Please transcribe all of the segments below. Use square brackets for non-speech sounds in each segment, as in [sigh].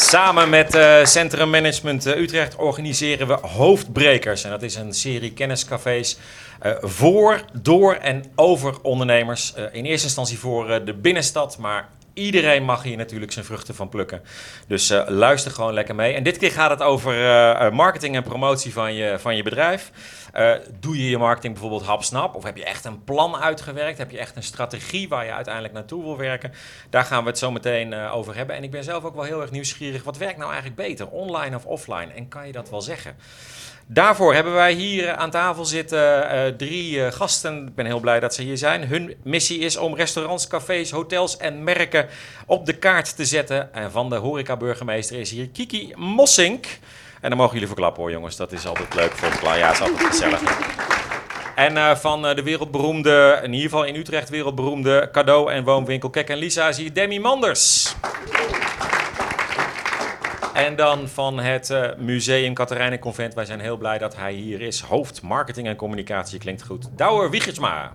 Samen met uh, Centrum Management uh, Utrecht organiseren we Hoofdbrekers. En dat is een serie kenniscafés uh, voor, door en over ondernemers. in eerste instantie voor de binnenstad, maar Iedereen mag hier natuurlijk zijn vruchten van plukken. Dus uh, luister gewoon lekker mee. En dit keer gaat het over uh, marketing en promotie van je, van je bedrijf. Doe je je marketing bijvoorbeeld hapsnap? Of heb je echt een plan uitgewerkt? Heb je echt een strategie waar je uiteindelijk naartoe wil werken? Daar gaan we het zo meteen over hebben. En ik ben zelf ook wel heel erg nieuwsgierig. Wat werkt nou eigenlijk beter, online of offline? En kan je dat wel zeggen? Daarvoor hebben wij hier aan tafel zitten uh, drie uh, gasten. Ik ben heel blij dat ze hier zijn. Hun missie is om restaurants, cafés, hotels en merken op de kaart te zetten. En van de horeca-burgemeester is hier Kiki Mossink. En dan mogen jullie verklappen hoor jongens, dat is altijd leuk voor het. Ja, het is altijd gezellig. En uh, van de wereldberoemde, in ieder geval in Utrecht wereldberoemde cadeau- en woonwinkel Kek en Lisa is hier Demi Manders. En dan van het uh, Museum Convent. Wij zijn heel blij dat hij hier is. Hoofd Marketing en Communicatie klinkt goed. Douwer Wiegersma.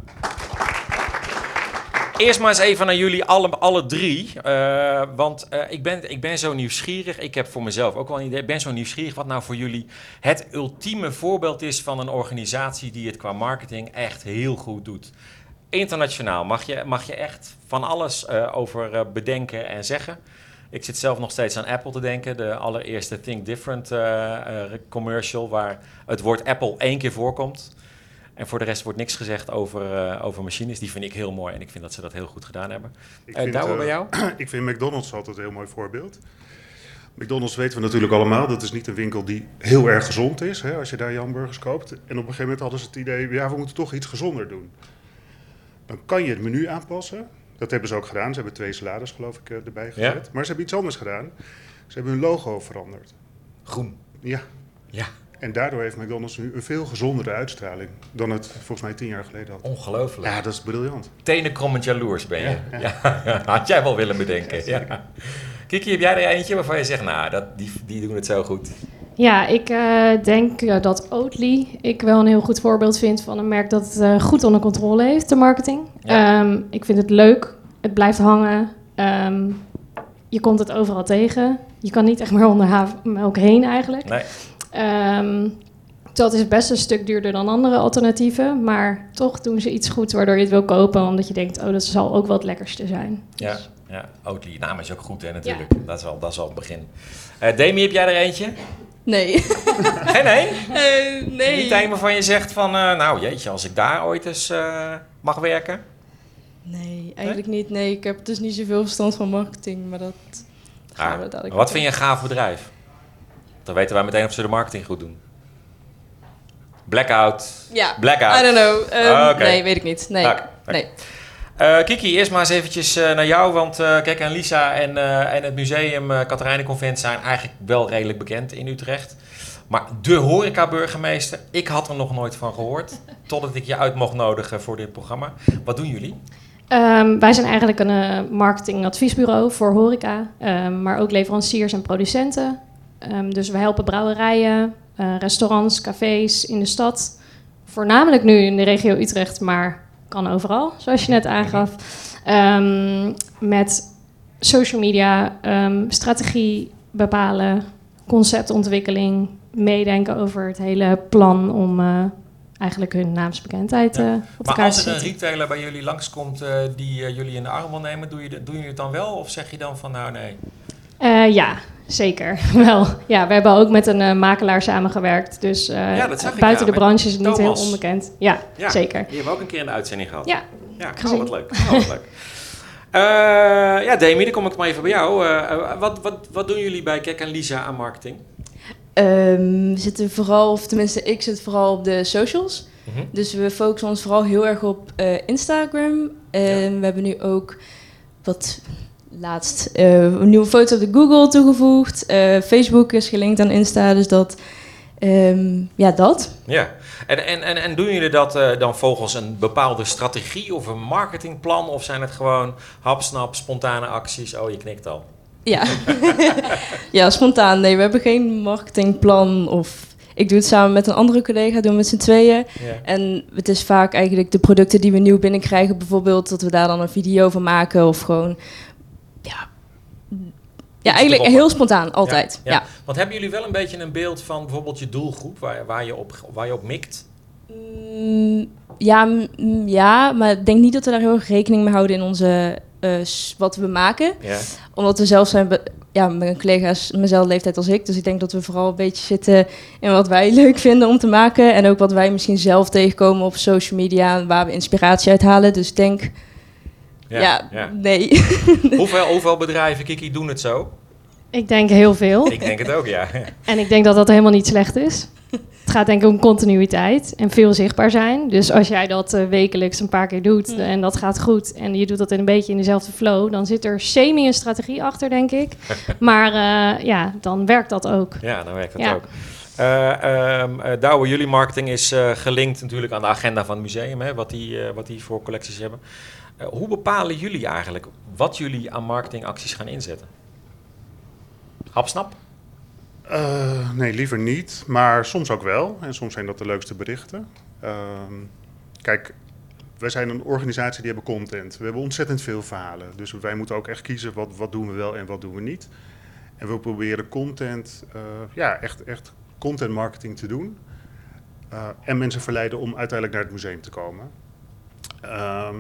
Eerst maar eens even naar jullie alle, alle drie. Uh, want uh, ik, ben, ik ben zo nieuwsgierig. Ik heb voor mezelf ook wel een idee. Ik ben zo nieuwsgierig wat nou voor jullie het ultieme voorbeeld is van een organisatie die het qua marketing echt heel goed doet. Internationaal mag je, mag je echt van alles over bedenken en zeggen. Ik zit zelf nog steeds aan Apple te denken. De allereerste Think Different uh, uh, commercial, waar het woord Apple één keer voorkomt. En voor de rest wordt niks gezegd over, uh, over machines. Die vind ik heel mooi en ik vind dat ze dat heel goed gedaan hebben. Ik vind, Douwe, bij jou? [clears throat] ik vind McDonald's altijd een heel mooi voorbeeld. McDonald's weten we natuurlijk allemaal, dat is niet een winkel die heel erg gezond is, hè, als je daar je hamburgers koopt. En op een gegeven moment hadden ze het idee, ja, we moeten toch iets gezonder doen. Dan kan je het menu aanpassen, dat hebben ze ook gedaan. Ze hebben twee salades, geloof ik, eh, erbij gezet. Ja. Maar ze hebben iets anders gedaan. Ze hebben hun logo veranderd. Groen. Ja. Ja. En daardoor heeft McDonald's nu een veel gezondere uitstraling dan het volgens mij tien jaar geleden had. Ongelooflijk. Ja, dat is briljant. Tenenkrommend jaloers ben je. Ja, ja. [laughs] Had jij wel willen bedenken. Ja, Kiki, heb jij er eentje waarvan je zegt, nou, dat, die, die doen het zo goed? Ja, ik uh, denk uh, dat Oatly ik wel een heel goed voorbeeld vind van een merk dat het uh, goed onder controle heeft, de marketing. Ja. Um, ik vind het leuk, het blijft hangen. Um, je komt het overal tegen. Je kan niet echt meer onder havermelk heen eigenlijk. Nee. Um, dat is best een stuk duurder dan andere alternatieven. Maar toch doen ze iets goed waardoor je het wil kopen. Omdat je denkt, oh, dat zal ook wel het lekkerste zijn. Ja, dus. ja. Oatly, naam is ook goed hè, natuurlijk. Ja. Dat, is al, dat is al het begin. Demi, heb jij er eentje? Nee. Geen één? Uh, nee. Niet een waarvan je zegt van, uh, nou jeetje, als ik daar ooit eens uh, mag werken? Nee, eigenlijk nee? niet. Nee, ik heb dus niet zoveel verstand van marketing, maar dat gaan ah, we dadelijk. Wat vind je een gaaf bedrijf? Dan weten wij meteen of ze de marketing goed doen. Blackout. Ja. Blackout. I don't know. Um, okay. Nee, weet ik niet. Nee. Okay. nee. Uh, Kiki, eerst maar eens eventjes uh, naar jou. Want uh, kijk, en Lisa en, en het museum uh, Convent zijn eigenlijk wel redelijk bekend in Utrecht. Maar de horeca-burgemeester, ik had er nog nooit van gehoord. [laughs] totdat ik je uit mocht nodigen voor dit programma. Wat doen jullie? Um, wij zijn eigenlijk een marketingadviesbureau voor horeca. Um, maar ook leveranciers en producenten. Um, dus we helpen brouwerijen, restaurants, cafés in de stad. Voornamelijk nu in de regio Utrecht, maar kan overal, zoals je net aangaf. Um, met social media, um, strategie bepalen, conceptontwikkeling, meedenken over het hele plan om uh, eigenlijk hun naamsbekendheid uh, ja. op Maar als er een retailer bij jullie langskomt uh, die jullie in de arm wil nemen, doe je, doen jullie het dan wel? Of zeg je dan van nou nee? ja, Zeker, [laughs] wel. Ja, we hebben ook met een uh, makelaar samengewerkt. Dus uh, ja, buiten ik, ja, de branche is het niet heel onbekend. Ja, ja, zeker. Die hebben we ook een keer in de uitzending gehad. Ja, ja oh, wat leuk. Oh, wat leuk. Uh, [laughs] ja, Demi, dan kom ik maar even bij jou. wat, wat, wat doen jullie bij Kek en Lisa aan marketing? Um, we zitten vooral, of tenminste ik zit vooral op de socials. Mm -hmm. Dus we focussen ons vooral heel erg op Instagram. En we hebben nu ook wat laatst uh, een nieuwe foto op de Google toegevoegd. Uh, Facebook is gelinkt aan Insta, dus dat. Um, ja, dat. Ja, en, en, en, en doen jullie dat uh, dan volgens een bepaalde strategie of een marketingplan? Of zijn het gewoon hapsnap, spontane acties? Oh, je knikt al. Ja, [laughs] [laughs] ja spontaan. Nee, we hebben geen marketingplan of ik doe het samen met een andere collega, doen we met z'n tweeën. Yeah. En het is vaak eigenlijk de producten die we nieuw binnenkrijgen, bijvoorbeeld dat we daar dan een video van maken of gewoon ja, Ja, eigenlijk heel spontaan, altijd. Ja. Want hebben jullie wel een beetje een beeld van bijvoorbeeld je doelgroep waar, waar, je, op, waar je op mikt? Mm, ja, mm, ja, maar ik denk niet dat we daar heel erg rekening mee houden in onze, eh, wat we maken. Ja. Omdat we zelf zijn, ja, met mijn collega's mezelfde leeftijd als ik. Dus ik denk dat we vooral een beetje zitten in wat wij [laughs] leuk vinden om te maken. En ook wat wij misschien zelf tegenkomen op social media, waar we inspiratie uit halen. Dus ik denk, ja, nee. [laughs] Hoeveel, hoeveel bedrijven, Kiki, doen het zo? Ik denk heel veel. Ik denk het ook, ja. [laughs] En ik denk dat dat helemaal niet slecht is. Het gaat denk ik om continuïteit en veel zichtbaar zijn. Dus als jij dat eh, wekelijks een paar keer doet Mm. en dat gaat goed... en je doet dat in een beetje in dezelfde flow... dan zit er semi een strategie achter, denk ik. [laughs] Maar eh, ja, dan werkt dat ook. Ja, dan werkt dat Ja. ook. Eh ehm eh, Douwe, jullie marketing is eh, gelinkt natuurlijk aan de agenda van het museum, hè, wat, die, eh, wat die voor collecties hebben. Eh, hoe bepalen jullie eigenlijk wat jullie aan marketingacties gaan inzetten? Hapsnap? Eh, nee, liever niet. Maar soms ook wel. En soms zijn dat de leukste berichten. Ehm, kijk, wij zijn een organisatie die hebben content. We hebben ontzettend veel verhalen. Dus wij moeten ook echt kiezen wat, wat doen we wel en wat doen we niet. En we proberen content, eh, ja, echt, echt content marketing te doen. En mensen verleiden om uiteindelijk naar het museum te komen. Ehm,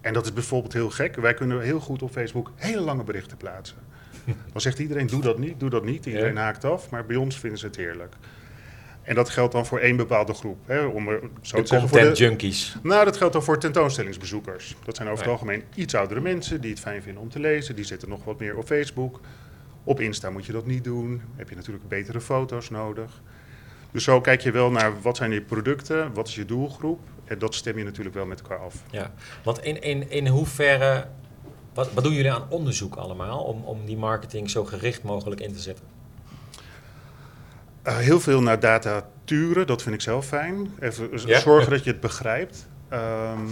en dat is bijvoorbeeld heel gek. Wij kunnen heel goed op Facebook hele lange berichten plaatsen. [laughs] Dan zegt iedereen, doe dat niet, doe dat niet. Iedereen Ja. haakt af, maar bij ons vinden ze het heerlijk. En dat geldt dan voor één bepaalde groep. Hè, om er zo De te zeggen, voor de, junkies. nou, dat geldt dan voor tentoonstellingsbezoekers. Dat zijn over het Ja. algemeen iets oudere mensen die het fijn vinden om te lezen. Die zitten nog wat meer op Facebook. Op Insta moet je dat niet doen. Heb je natuurlijk betere foto's nodig. Dus zo kijk je wel naar wat zijn je producten, wat is je doelgroep. En dat stem je natuurlijk wel met elkaar af. Ja, want in, in, in hoeverre, wat, wat doen jullie aan onderzoek allemaal om, om die marketing zo gericht mogelijk in te zetten? Eh, heel veel naar data turen, dat vind ik zelf fijn. Even Ja? zorgen dat je het begrijpt. Ehm,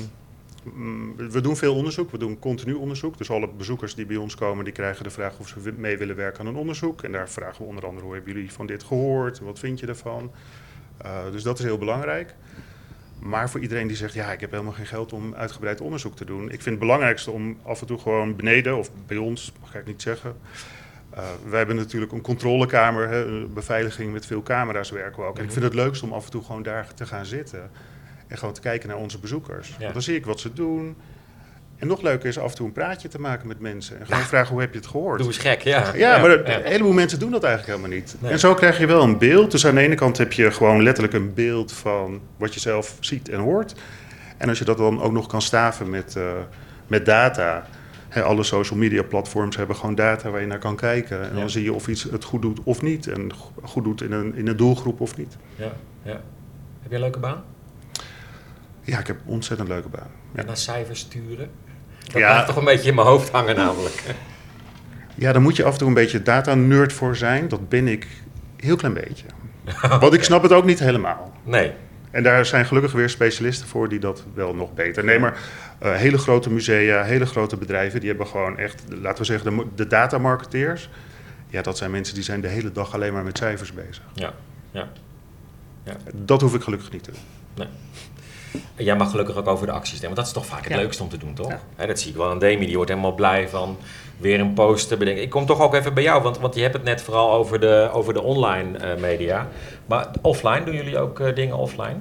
mm, we doen veel onderzoek, we doen continu onderzoek. Dus alle bezoekers die bij ons komen, die krijgen de vraag of ze mee willen werken aan een onderzoek. En daar vragen we onder andere, hoe hebben jullie van dit gehoord? Wat vind je ervan? Eh, dus dat is heel belangrijk. Maar voor iedereen die zegt, ja, ik heb helemaal geen geld om uitgebreid onderzoek te doen. Ik vind het belangrijkste om af en toe gewoon beneden, of bij ons, mag ik niet zeggen. Uh, wij hebben natuurlijk een controlekamer, hè, een beveiliging met veel camera's werken we ook. En ik vind het leukst om af en toe gewoon daar te gaan zitten. En gewoon te kijken naar onze bezoekers. Ja. Want dan zie ik wat ze doen. En nog leuker is af en toe een praatje te maken met mensen. En gewoon vragen, hoe heb je het gehoord? Doe eens gek, ja. Ja, maar ja. een heleboel mensen doen dat eigenlijk helemaal niet. Nee. En zo krijg je wel een beeld. Dus aan de ene kant heb je gewoon letterlijk een beeld van wat je zelf ziet en hoort. En als je dat dan ook nog kan staven met, eh, met data. Alle social media platforms hebben gewoon data waar je naar kan kijken. En dan zie je of iets het goed doet of niet. En go- goed doet in een, in een doelgroep of niet. Ja, ja. Heb je een leuke baan? Ja, ik heb een ontzettend leuke baan. Ja, En naar cijfers sturen? Dat Ja. blijft toch een beetje in mijn hoofd hangen namelijk. ja daar moet je af en toe een beetje data-nerd voor zijn. Dat ben ik heel klein beetje. Want ik snap het ook niet helemaal. Nee. En daar zijn gelukkig weer specialisten voor die dat wel nog beter. Nee, maar eh, hele grote musea, hele grote bedrijven, die hebben gewoon echt, laten we zeggen, de, de datamarketeers. Ja, dat zijn mensen die zijn de hele dag alleen maar met cijfers bezig. Ja, ja. Dat hoef ik gelukkig niet te doen. En jij mag gelukkig ook over de acties denken, want dat is toch vaak het Ja. leukste om te doen, toch? Ja. Hè, dat zie ik wel aan Demi, die wordt helemaal blij van weer een post te bedenken. Ik kom toch ook even bij jou, want, want je hebt het net vooral over de, over de online eh, media. Maar offline, doen jullie ook eh, dingen offline?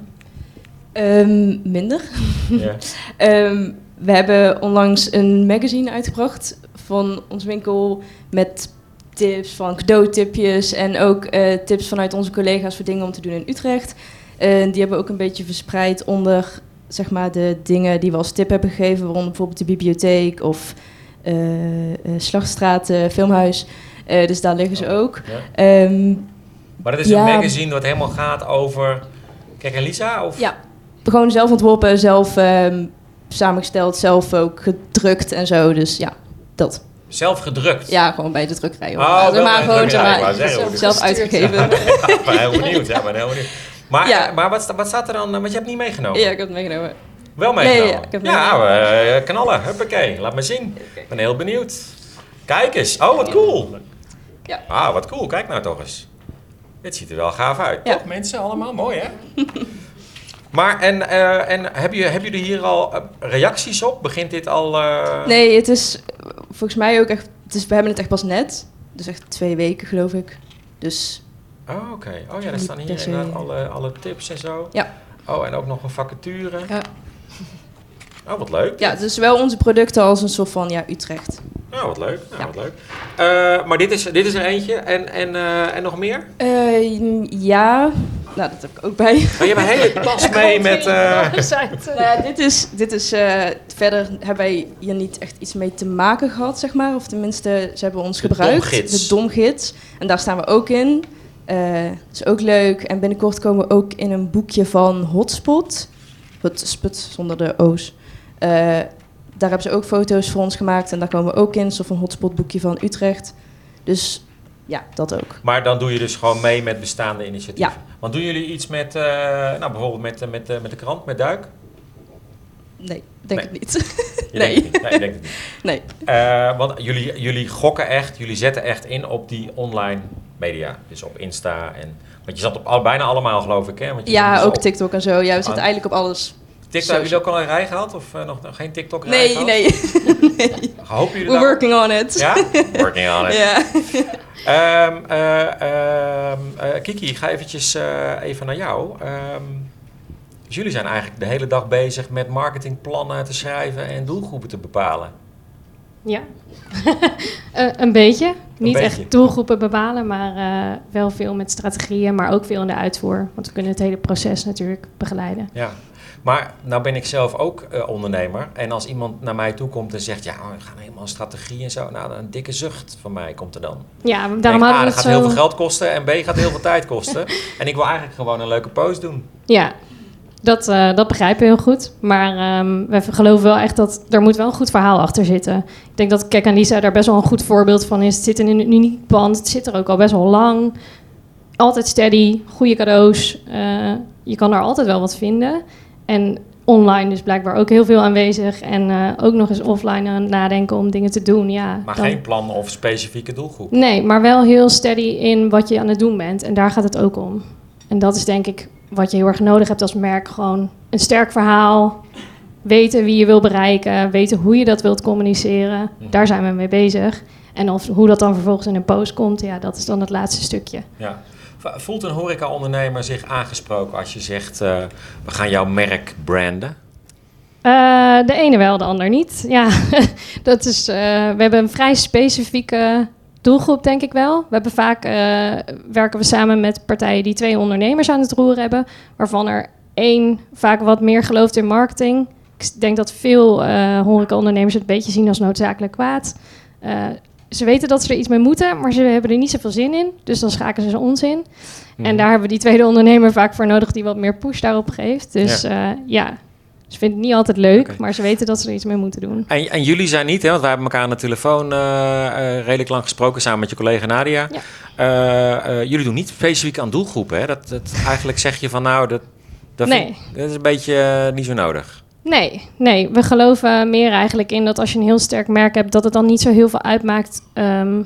Ehm, minder. ja. [laughs] Ehm, we hebben onlangs een magazine uitgebracht van ons winkel met tips van cadeautipjes en ook eh, tips vanuit onze collega's voor dingen om te doen in Utrecht. En die hebben we ook een beetje verspreid onder zeg maar, de dingen die we als tip hebben gegeven, waaronder bijvoorbeeld de bibliotheek of eh, eh, Slagstraat, Filmhuis. Eh, dus daar liggen ze ook. Ja. Ehm, Maar dat is Ja. een magazine wat helemaal gaat over... Kijk, en Lisa? Of? Ja, gewoon zelf ontworpen, zelf ehm, samengesteld, zelf ook gedrukt en zo. Dus ja, dat. Zelf gedrukt? Ja, gewoon bij de drukkerij. hoor. Oh, [laughs] maar gewoon maar, zelf, uitgegeven. Ik ben heel benieuwd, ja, ben heel benieuwd. Maar, Ja. maar wat, wat staat er dan? Want je hebt niet meegenomen. ja, ik heb het meegenomen. Wel Nee, meegenomen? ja, ik heb ja eh, knallen. Huppakee. Laat me zien. Ik ben heel benieuwd. Kijk eens. Oh, wat cool. Ja. Ah, wat cool. Kijk nou toch eens. Dit ziet er wel gaaf uit. Ja. Toch, mensen? Allemaal mooi, hè? [laughs] maar, en, eh, en heb je, hebben jullie hier al eh, reacties op? Begint dit al... eh, Nee, het is volgens mij ook echt... Het is, we hebben het echt pas net. dus echt twee weken geloof ik. Dus Oh, oké. Oh ja, daar staan hier inderdaad alle, alle tips en zo. Ja. Oh, en ook nog een vacature. Ja. Oh, wat leuk. ja, dus wel onze producten als een soort van ja, Utrecht. Oh, wat leuk. Nou, Ja. wat leuk. Eh, maar dit is, dit is er eentje. En, en, eh, en nog meer? Eh, ja, nou dat heb ik ook bij. Oh, je hebt een hele [laughs] tas mee met... eh, Nou ja, dit is, dit is eh, verder hebben wij hier niet echt iets mee te maken gehad, zeg maar. Of tenminste, ze hebben ons De gebruikt. domgids. De domgids. En daar staan we ook in. Dat is ook leuk. En binnenkort komen we ook in een boekje van Hotspot. Hotspot zonder de O's. Eh, daar hebben ze ook foto's voor ons gemaakt. En daar komen we ook in. Een soort van hotspot boekje van Utrecht. Dus ja, dat ook. Maar dan doe je dus gewoon mee met bestaande initiatieven. Ja. Want doen jullie iets met, eh, nou bijvoorbeeld met, met, met de krant, met Duik? Nee, denk Nee. ik niet. [laughs] Je Nee. denkt het niet. Nee, je denkt het niet. nee. Want jullie, jullie gokken echt, jullie zetten echt in op die online media. Dus op Insta en... Want je zat op al, bijna allemaal, geloof ik, hè? Want je Ja, ook op TikTok en zo. Ja, we zitten eigenlijk op alles. TikTok, hebben jullie ook al een rij gehad? Of eh, nog, nog geen TikTok rij Nee, gehad? nee. [laughs] Hopen jullie We're working on it. Ja? Working on it. Ja. [laughs] Ehm, eh, ehm, eh, Kiki, ik ga eventjes eh, even naar jou. Ehm, dus jullie zijn eigenlijk de hele dag bezig met marketingplannen te schrijven en doelgroepen te bepalen. Ja, [laughs] Eh, een beetje. Niet beetje. echt doelgroepen bepalen, maar eh, wel veel met strategieën, maar ook veel in de uitvoer. Want we kunnen het hele proces natuurlijk begeleiden. Ja. Maar nou ben ik zelf ook eh, ondernemer. En als iemand naar mij toe komt en zegt, ja, we gaan helemaal een strategie en zo. Nou, een dikke zucht van mij komt er dan. Ja, daarom Denk, hadden A, dat gaat heel veel geld kosten en B, gaat heel veel tijd kosten. [laughs] En ik wil eigenlijk gewoon een leuke post doen. Ja, dat, eh, dat begrijpen we heel goed. Maar ehm we geloven wel echt dat er moet wel een goed verhaal achter zitten. Ik denk dat Kek en Lisa daar best wel een goed voorbeeld van is. Het zit in een uniek pand. Het zit er ook al best wel lang. Altijd steady, goede cadeaus. Eh, je kan er altijd wel wat vinden. En online dus blijkbaar ook heel veel aanwezig. En eh, ook nog eens offline aan nadenken om dingen te doen. Ja, Maar dan- geen plan of specifieke doelgroep. Nee, maar wel heel steady in wat je aan het doen bent. En daar gaat het ook om. En dat is denk ik wat je heel erg nodig hebt als merk. Gewoon een sterk verhaal. Weten wie je wil bereiken. Weten hoe je dat wilt communiceren. Mhm. Daar zijn we mee bezig. En of, hoe dat dan vervolgens in een post komt, ja, dat is dan het laatste stukje. Ja. Voelt een horeca-ondernemer zich aangesproken als je zegt, eh, we gaan jouw merk branden? Eh, de ene wel, de ander niet. Ja, [laughs] dat is, eh, we hebben een vrij specifieke doelgroep, denk ik wel. We hebben vaak eh, werken we samen met partijen die twee ondernemers aan het roer hebben, waarvan er één vaak wat meer gelooft in marketing. Ik denk dat veel eh horecaondernemers het een beetje zien als noodzakelijk kwaad. Eh, ze weten dat ze er iets mee moeten, maar ze hebben er niet zoveel zin in. Dus dan schakelen ze ons in. Mhm. En daar hebben we die tweede ondernemer vaak voor nodig die wat meer push daarop geeft. Dus ja, ja. Ze vinden het niet altijd leuk, maar ze weten dat ze er iets mee moeten doen. En, en jullie zijn niet, hè, want wij hebben elkaar aan de telefoon eh, eh, redelijk lang gesproken samen met je collega Nadia. Ja. Eh, jullie doen niet specifiek aan doelgroepen. Hè? Dat, dat, eigenlijk zeg je van nou, dat, dat, vind- Nee. dat is een beetje niet zo nodig. Nee, nee, we geloven meer eigenlijk in dat als je een heel sterk merk hebt, dat het dan niet zo heel veel uitmaakt ehm,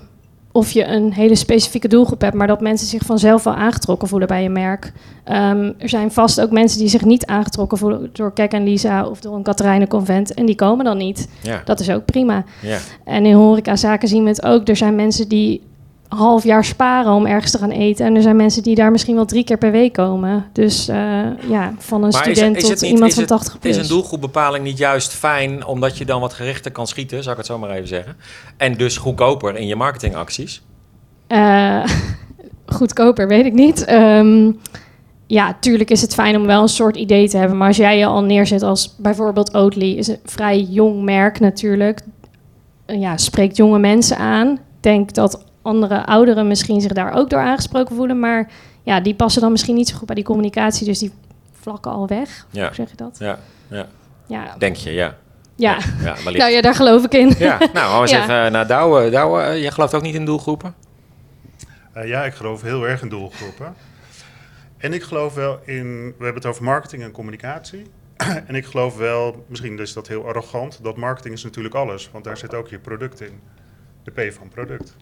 of je een hele specifieke doelgroep hebt, maar dat mensen zich vanzelf wel aangetrokken voelen bij je merk. Ehm, er zijn vast ook mensen die zich niet aangetrokken voelen door Kek en Lisa of door een Katharijnen Convent en die komen dan niet. Ja, Dat is ook prima. ja. En in horecazaken zien we het ook. Er zijn mensen die half jaar sparen om ergens te gaan eten. En er zijn mensen die daar misschien wel drie keer per week komen. Dus eh, ja, van een Maar student is tot niet- iemand van het- 80 plus. Is een doelgroepbepaling niet juist fijn omdat je dan wat gerichter kan schieten, zou ik het zo maar even zeggen? En dus goedkoper in je marketingacties? Eh, [laughs] goedkoper, weet ik niet. Ehm, ja, tuurlijk is het fijn om wel een soort idee te hebben. Maar als jij je al neerzet als bijvoorbeeld Oatly... is een vrij jong merk natuurlijk. Ja, spreekt jonge mensen aan. Denk dat andere ouderen misschien zich daar ook door aangesproken voelen. Maar ja, die passen dan misschien niet zo goed bij die communicatie. Dus die vlakken al weg. Ja. Hoe zeg je dat? Ja, ja. Ja, denk je, ja. ja. ja wellicht. nou ja, daar geloof ik in. Ja, nou, gaan we [laughs] eens Ja. even naar Douwe. Douwe, eh, jij gelooft ook niet in doelgroepen? Eh, ja, ik geloof heel erg in doelgroepen. En ik geloof wel in, we hebben het over marketing en communicatie. [clears throat] en ik geloof wel, misschien is dat heel arrogant, dat marketing is natuurlijk alles. Want daar zit ook je product in. De P van product.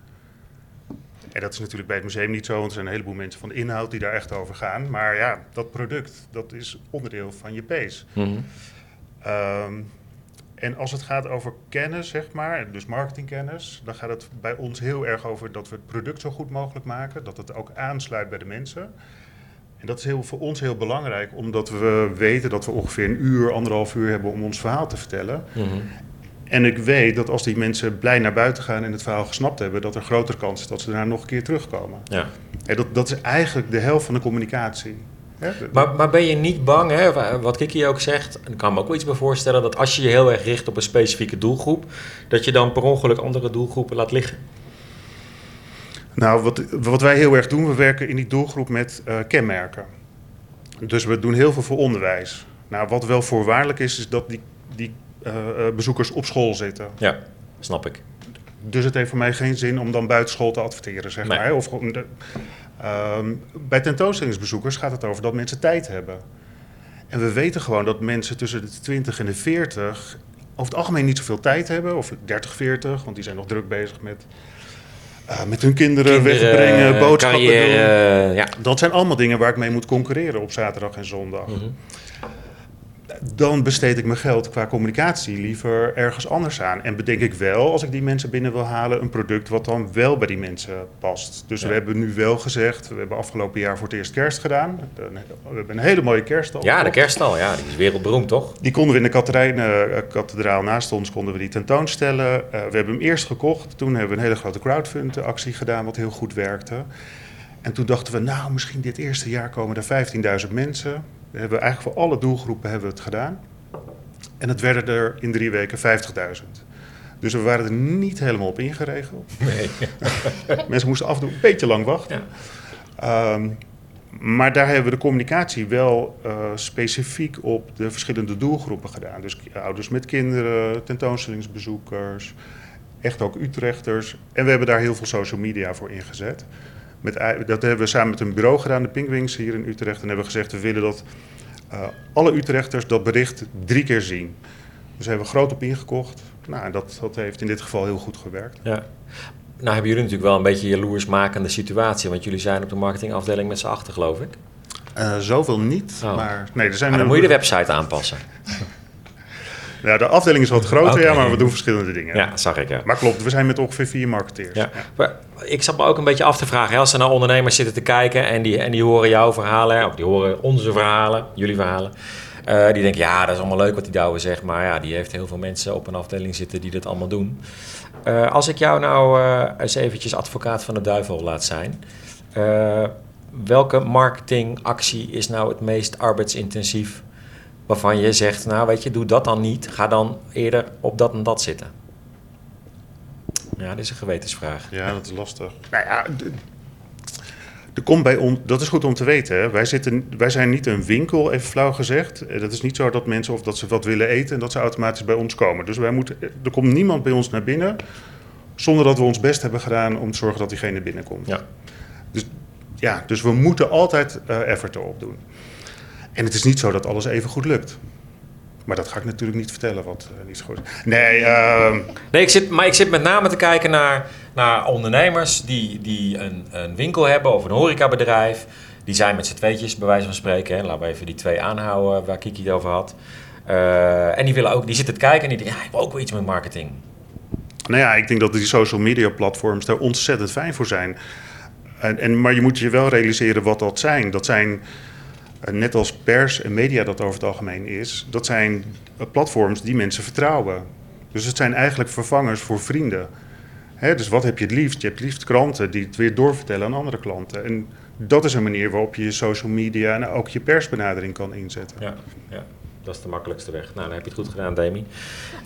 En dat is natuurlijk bij het museum niet zo, want er zijn een heleboel mensen van de inhoud die daar echt over gaan. Maar ja, dat product, dat is onderdeel van je P's. Mhm. Ehm, En als het gaat over kennis, zeg maar, dus marketingkennis, dan gaat het bij ons heel erg over dat we het product zo goed mogelijk maken, dat het ook aansluit bij de mensen. En dat is heel, voor ons heel belangrijk, omdat we weten dat we ongeveer een uur, anderhalf uur hebben om ons verhaal te vertellen. Mhm. En ik weet dat als die mensen blij naar buiten gaan en het verhaal gesnapt hebben, dat er grotere kans is dat ze daarna nog een keer terugkomen. Ja. En dat, dat is eigenlijk de helft van de communicatie. De- Maar, maar ben je niet bang, hè, wa- wat Kiki ook zegt, en ik kan me ook wel iets bij voorstellen, dat als je je heel erg richt op een specifieke doelgroep, dat je dan per ongeluk andere doelgroepen laat liggen? Nou, wat, wat wij heel erg doen, we werken in die doelgroep met eh, kenmerken. Dus we doen heel veel voor onderwijs. Nou, wat wel voorwaardelijk is, is dat die, die bezoekers op school zitten. Ja, snap ik. Dus het heeft voor mij geen zin om dan buitenschool te adverteren, zeg Nee. maar. Of, de- Ehm, bij tentoonstellingsbezoekers gaat het over dat mensen tijd hebben. En we weten gewoon dat mensen tussen de 20 en de 40 over het algemeen niet zoveel tijd hebben. Of 30, 40, want die zijn nog druk bezig met, eh, met hun kinderen, Kinderen, wegbrengen, boodschappen doen. ja. Dat zijn allemaal dingen waar ik mee moet concurreren op zaterdag en zondag. Mhm. Dan besteed ik mijn geld qua communicatie liever ergens anders aan. En bedenk ik wel, als ik die mensen binnen wil halen, een product wat dan wel bij die mensen past. Dus Ja. we hebben nu wel gezegd, we hebben afgelopen jaar voor het eerst kerst gedaan. We hebben een hele mooie kerst al. Ja, de kerststal, ja, die is wereldberoemd, toch? Die konden we in de Katerijnen-kathedraal naast ons konden we die tentoonstellen. Eh, we hebben hem eerst gekocht. Toen hebben we een hele grote crowdfund-actie gedaan, wat heel goed werkte. En toen dachten we, nou, misschien dit eerste jaar komen er 15.000 mensen. We hebben eigenlijk voor alle doelgroepen hebben we het gedaan. En het werden er in drie weken 50.000. Dus we waren er niet helemaal op ingeregeld. Nee. [laughs] Mensen moesten af en toe een beetje lang wachten. Ehm, maar daar hebben we de communicatie wel eh, specifiek op de verschillende doelgroepen gedaan. Dus ouders met kinderen, tentoonstellingsbezoekers, echt ook Utrechters. En we hebben daar heel veel social media voor ingezet. Met, dat hebben we samen met een bureau gedaan, de Pinkwings hier in Utrecht. En hebben we gezegd, we willen dat eh, alle Utrechters dat bericht drie keer zien. Dus daar hebben we groot op ingekocht. Nou, en dat, dat heeft in dit geval heel goed gewerkt. Ja. Nou hebben jullie natuurlijk wel een beetje een jaloersmakende situatie, want jullie zijn op de marketingafdeling met z'n achter, geloof ik. Eh, zoveel niet, Oh. maar nee, er zijn Maar dan moet je de website aanpassen. [laughs] Ja, de afdeling is wat groter, ja, maar we doen verschillende dingen. Ja, zag ik, ja. Maar klopt, we zijn met ongeveer vier marketeers. Ja. Maar ik zat me ook een beetje af te vragen, hè, als er nou ondernemers zitten te kijken en die, en die horen jouw verhalen, of die horen onze verhalen, jullie verhalen. eh, die denken, ja, dat is allemaal leuk wat die Douwe zegt, maar ja, die heeft heel veel mensen op een afdeling zitten die dat allemaal doen. Eh, als ik jou nou eh, eens eventjes advocaat van de duivel laat zijn, welke marketingactie is nou het meest arbeidsintensief waarvan je zegt, nou weet je, doe dat dan niet, ga dan eerder op dat en dat zitten? Ja, dit is een gewetensvraag. Ja, dat is lastig. Nou ja, er komt bij ons, dat is goed om te weten. Hè. Wij, zitten, wij zijn niet een winkel, even flauw gezegd. Eh, Dat is niet zo dat mensen of dat ze wat willen eten en dat ze automatisch bij ons komen. Dus wij moeten, er komt niemand bij ons naar binnen zonder dat we ons best hebben gedaan om te zorgen dat diegene binnenkomt. Ja. Dus, ja, dus we moeten altijd eh effort erop doen. En het is niet zo dat alles even goed lukt. Maar dat ga ik natuurlijk niet vertellen wat eh, niet zo goed is. Nee, ehm, Nee, ik zit, maar ik zit met name te kijken naar, naar ondernemers die, die een, een winkel hebben of een horecabedrijf. Die zijn met z'n tweetjes, bij wijze van spreken. Hè. Laten we even die twee aanhouden waar Kiki het over had. Eh, en die, willen ook, die zitten te kijken en die denken, ja, ik heb ook wel iets met marketing. Nou ja, ik denk dat die social media platforms daar ontzettend fijn voor zijn. En, en, maar je moet je wel realiseren wat dat zijn. Dat zijn, net als pers en media dat over het algemeen is, dat zijn eh, platforms die mensen vertrouwen. Dus het zijn eigenlijk vervangers voor vrienden. Hè, dus wat heb je het liefst? Je hebt het liefst klanten die het weer doorvertellen aan andere klanten. En dat is een manier waarop je je social media en ook je persbenadering kan inzetten. Ja, ja, dat is de makkelijkste weg. Nou, dan heb je het goed gedaan, Demi.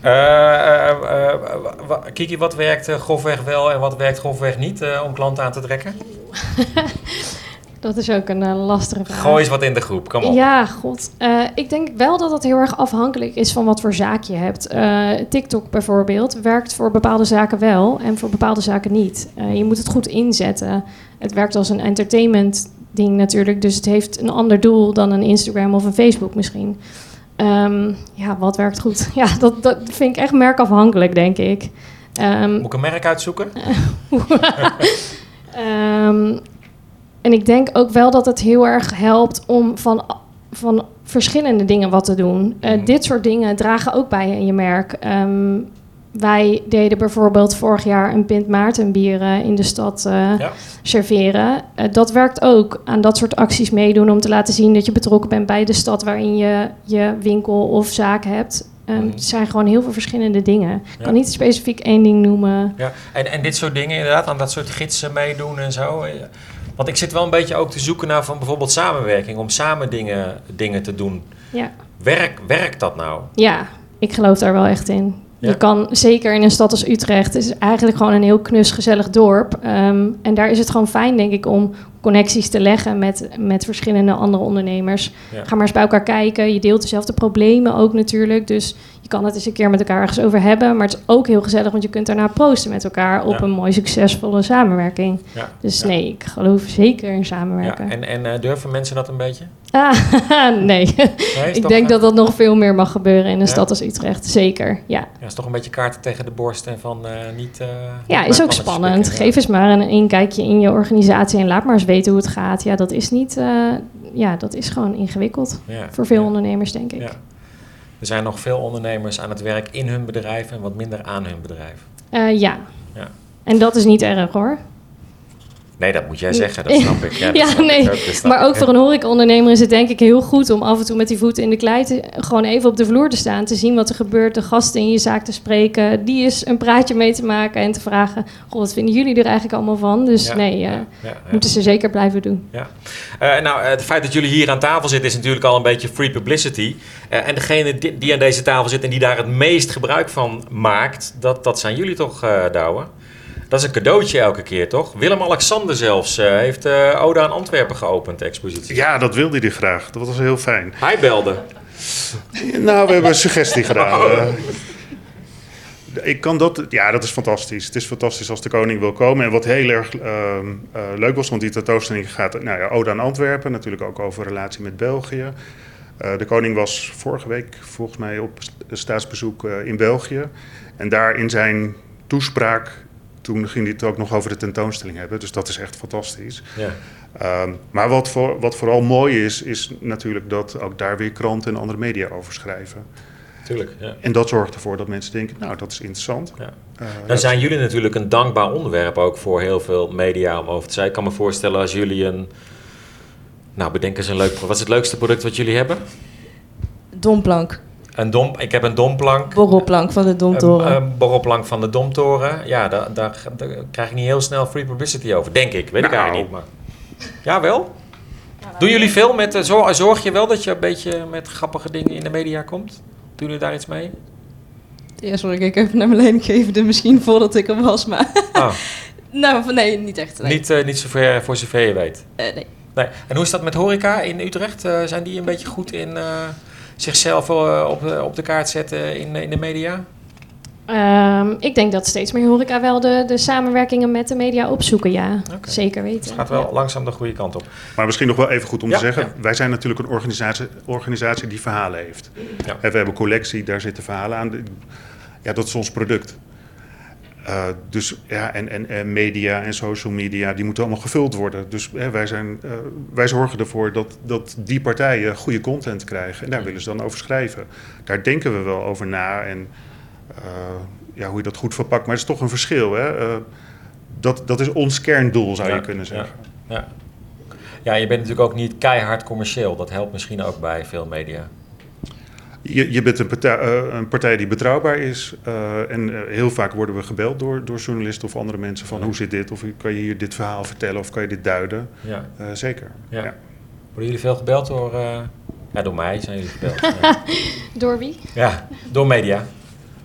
Eh, eh, eh, Kiki, wat werkt eh, grofweg wel en wat werkt grofweg niet eh, om klanten aan te trekken? [laughs] Dat is ook een eh, lastige vraag. Gooi eens wat in de groep, kom op. Ja, god. Eh, ik denk wel dat het heel erg afhankelijk is van wat voor zaak je hebt. Eh, TikTok bijvoorbeeld werkt voor bepaalde zaken wel en voor bepaalde zaken niet. Je moet het goed inzetten. Het werkt als een entertainment ding natuurlijk, dus het heeft een ander doel dan een Instagram of een Facebook misschien. Ehm, ja, wat werkt goed? [laughs] Ja, dat, dat vind ik echt merkafhankelijk, denk ik. Ehm, Moet ik een merk uitzoeken? [laughs] [laughs] Ehm, en ik denk ook wel dat het heel erg helpt om van, van verschillende dingen wat te doen. Uh, Mhm. Dit soort dingen dragen ook bij in je merk. Ehm, wij deden bijvoorbeeld vorig jaar een pint Maartenbier eh, in de stad eh, Ja. serveren. Eh, dat werkt ook aan dat soort acties meedoen om te laten zien dat je betrokken bent bij de stad waarin je je winkel of zaak hebt. Mhm. Het zijn gewoon heel veel verschillende dingen. Ik Ja. kan niet specifiek één ding noemen. Ja, en, en dit soort dingen inderdaad, aan dat soort gidsen meedoen en zo. Want ik zit wel een beetje ook te zoeken naar van bijvoorbeeld samenwerking, om samen dingen, dingen te doen. Ja. Werk, werkt dat nou? Ja, ik geloof daar wel echt in. Ja. Je kan, zeker in een stad als Utrecht, het is eigenlijk gewoon een heel knus, gezellig dorp. Ehm, en daar is het gewoon fijn, denk ik, om connecties te leggen met, met verschillende andere ondernemers. Ja. Ga maar eens bij elkaar kijken. Je deelt dezelfde problemen ook natuurlijk. Dus je kan het eens een keer met elkaar ergens over hebben. Maar het is ook heel gezellig, want je kunt daarna proosten met elkaar op Ja. een mooi succesvolle samenwerking. Ja. Dus nee, ik geloof zeker in Ja, samenwerken. en en eh, durven mensen dat een beetje? Ah, [laughs] nee. Ik denk dat dat nog veel meer mag gebeuren in een Ja? stad als Utrecht. Zeker, ja. Ja, is toch een beetje kaarten tegen de borst en van eh, niet... eh, Ja, niet is ook spannend. Geef eens maar een inkijkje in je organisatie en laat maar eens weten hoe het gaat. Ja, dat is niet. eh, ja, dat is gewoon ingewikkeld ja. Ja, voor veel ja. ondernemers, denk ik. Ja. Er zijn nog veel ondernemers aan het werk in hun bedrijf en wat minder aan hun bedrijf. Ja. Ja. En dat is niet erg hoor. Nee, dat moet jij zeggen, dat snap ik. Ja, [laughs] dat Ja, snap ik nee, ook, Maar ik, ook voor een horecaondernemer is het denk ik heel goed om af en toe met die voeten in de klei te, gewoon even op de vloer te staan. Te zien wat er gebeurt, de gasten in je zaak te spreken. Die eens een praatje mee te maken en te vragen, goh, wat vinden jullie er eigenlijk allemaal van? Dus Ja, nee, eh, ja, moeten ze zeker blijven doen. Ja. Eh, nou, eh, het feit dat jullie hier aan tafel zitten is natuurlijk al een beetje free publicity. En degene die, die aan deze tafel zit en die daar het meest gebruik van maakt, dat, dat zijn jullie toch, Douwe? Dat is een cadeautje elke keer, toch? Willem-Alexander zelfs eh, heeft eh Oda aan Antwerpen geopend, de expositie. Ja, dat wilde hij graag. Dat was heel fijn. Hij belde. Nou, we hebben een suggestie gedaan. Eh, [laughs] ik kan dat, ja, dat is fantastisch. Het is fantastisch als de koning wil komen. En wat heel erg eh, leuk was, want die tentoonstelling gaat, nou ja, Ode aan Antwerpen, natuurlijk ook over relatie met België. De koning was vorige week volgens mij op st- staatsbezoek in België. En daar in zijn toespraak, toen ging hij het ook nog over de tentoonstelling hebben. Dus dat is echt fantastisch. Ja. Ehm, maar wat, voor, wat vooral mooi is, is natuurlijk dat ook daar weer kranten en andere media over schrijven. Tuurlijk, ja. En dat zorgt ervoor dat mensen denken, nou, dat is interessant. Ja. Eh, Dan zijn jullie natuurlijk een dankbaar onderwerp ook voor heel veel media om over te zijn. Ik kan me voorstellen als jullie een... Nou, bedenk eens een leuk... Wat is het leukste product wat jullie hebben? Domplank. Een dom, ik heb een domplank. Borrelplank van de Domtoren. Een, een borrelplank van de Domtoren. Ja, daar, daar, daar krijg ik niet heel snel free publicity over. Denk ik. Weet ik Nou. eigenlijk niet. Maar... Ja, wel? Doen jullie veel met... eh, Zorg, zorg je wel dat je een beetje met grappige dingen in de media komt? Doen jullie daar iets mee? Ja, sorry, ik even naar mijn leidinggevende misschien voordat ik er was, maar... Ah, [laughs] nou, nee, niet echt. Nee. niet, eh, niet zover, voor zover je weet. Eh, nee. Nee. En hoe is dat met horeca in Utrecht? Zijn die een beetje goed in eh, zichzelf eh, op, de- op de kaart zetten in, in de media? Ehm, ik denk dat steeds meer horeca wel de, de samenwerkingen met de media opzoeken, ja. Zeker Het weten. gaat wel Ja. langzaam de goede kant op. Maar misschien nog wel even goed om Ja, te zeggen, ja. wij zijn natuurlijk een organisatie, organisatie die verhalen heeft. Ja. En we hebben een collectie, daar zitten verhalen aan. Ja, dat is ons product. Eh, dus ja, en, en, en media en social media, die moeten allemaal gevuld worden. Dus hè, wij, zijn, eh, wij zorgen ervoor dat, dat die partijen goede content krijgen. En daar willen ze dan over schrijven. Daar denken we wel over na en eh, ja, hoe je dat goed verpakt. Maar het is toch een verschil. Hè? Dat, dat is ons kerndoel, zou Ja, je kunnen zeggen. Ja. ja, je bent natuurlijk ook niet keihard commercieel. Dat helpt misschien ook bij veel media. Je, je bent een partij, eh, een partij die betrouwbaar is. eh, en eh, heel vaak worden we gebeld door, door journalisten of andere mensen van hoe zit dit? Of kan je hier dit verhaal vertellen of kan je dit duiden? Ja. Eh, zeker. Ja. Ja. Worden jullie veel gebeld door... eh, ja, door mij zijn jullie gebeld. [laughs] Door wie? ja, door media.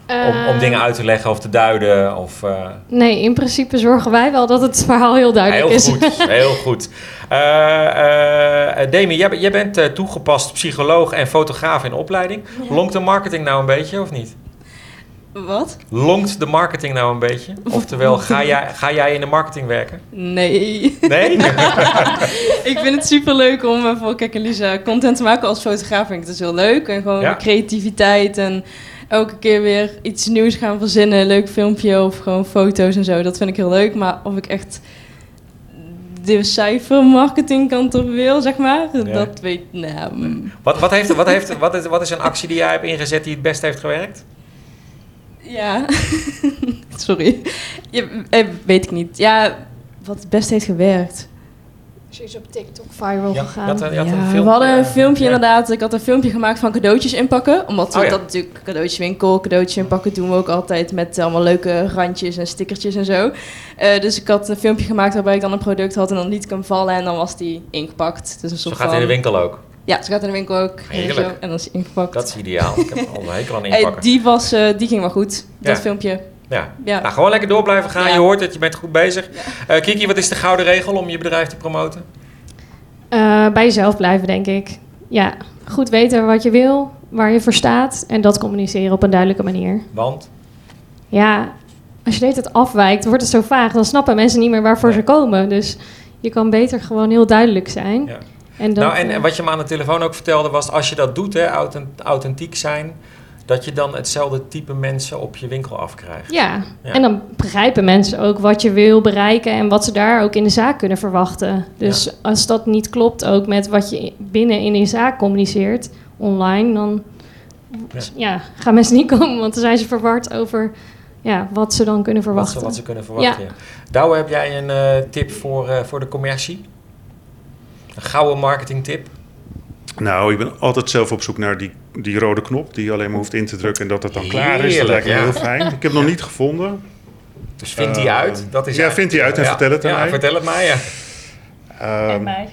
Om, om Ehm, dingen uit te leggen of te duiden. Of, eh, Nee, in principe zorgen wij wel dat het verhaal heel duidelijk heel is. goed, [laughs] heel goed. Eh eh, Demi, jij, ben- jij bent eh, toegepast psycholoog en fotograaf in opleiding. Longt de marketing nou een beetje of niet? Wat? Longt de marketing nou een beetje? [laughs] Oftewel, ga jij, ga jij in de marketing werken? Nee. Nee? [laughs] ik vind het super leuk om voor Kijk en Lisa content te maken. Als fotograaf vind ik het dus heel leuk. En gewoon Ja. de creativiteit en elke keer weer iets nieuws gaan verzinnen. Een leuk filmpje of gewoon foto's en zo. Dat vind ik heel leuk. Maar of ik echt de cijfermarketingkant op wil, zeg maar. Ja. Dat weet, nou... mm, Wat, wat, heeft, wat, heeft, wat, is, wat is een actie die jij hebt ingezet die het beste heeft gewerkt? Ja, [laughs] sorry. Ja, eh, weet ik niet. Ja, wat het beste heeft gewerkt. Ze is op TikTok viral Ja, gegaan. dat, eh, je had Ja, een we filmpje, hadden een eh, filmpje ja. inderdaad. Ik had een filmpje gemaakt van cadeautjes inpakken. Omdat we Oh ja. dat natuurlijk cadeautjeswinkel, cadeautjes inpakken doen we ook altijd met allemaal leuke randjes en stickertjes en zo. Eh, dus ik had een filmpje gemaakt waarbij ik dan een product had en dan liet ik hem vallen en dan was die ingepakt. Dus een Zo gaat het van... in de winkel ook. Ja, ze gaat in de winkel ook. Heerlijk. Zo, en dan is ingepakt. Dat is ideaal. Ik heb al een hekel aan Hey, inpakken. die, was, eh, die ging wel goed, dat filmpje. Ja. Ja. Nou, gewoon lekker door blijven gaan. Ja. Je hoort het, je bent goed bezig. Eh, Kiki, wat is de gouden regel om je bedrijf te promoten? Eh, bij jezelf blijven, denk ik. Ja, goed weten wat je wil, waar je voor staat en dat communiceren op een duidelijke manier. Want? Ja, als je de hele tijd afwijkt, wordt het zo vaag. Dan snappen mensen niet meer waarvoor Nee. ze komen. Dus je kan beter gewoon heel duidelijk zijn. Ja. En dat, nou, en, eh, en wat je me aan de telefoon ook vertelde was, als je dat doet, hè, authent- authentiek zijn, dat je dan hetzelfde type mensen op je winkel afkrijgt. Ja. Ja. en dan begrijpen mensen ook wat je wil bereiken en wat ze daar ook in de zaak kunnen verwachten. Dus als dat niet klopt ook met wat je binnen in die zaak communiceert, online, dan Ja. ja. gaan mensen niet komen, want dan zijn ze verward over ja, wat ze dan kunnen Wat verwachten. ze, wat ze kunnen verwachten. Ja. Douwe, heb jij een eh, tip voor, eh, voor de commercie? Een gouden marketingtip? Nou, ik ben altijd zelf op zoek naar die, die rode knop die je alleen maar hoeft in te drukken en dat het dan klaar is. Dat lijkt me ja. heel fijn. Ik heb hem nog niet gevonden. Dus vind die Eh, uit. Dat is ja, vind die uit en Ja, vertel het aan ja, mij. vertel het mij, ja. Ehm, En mij.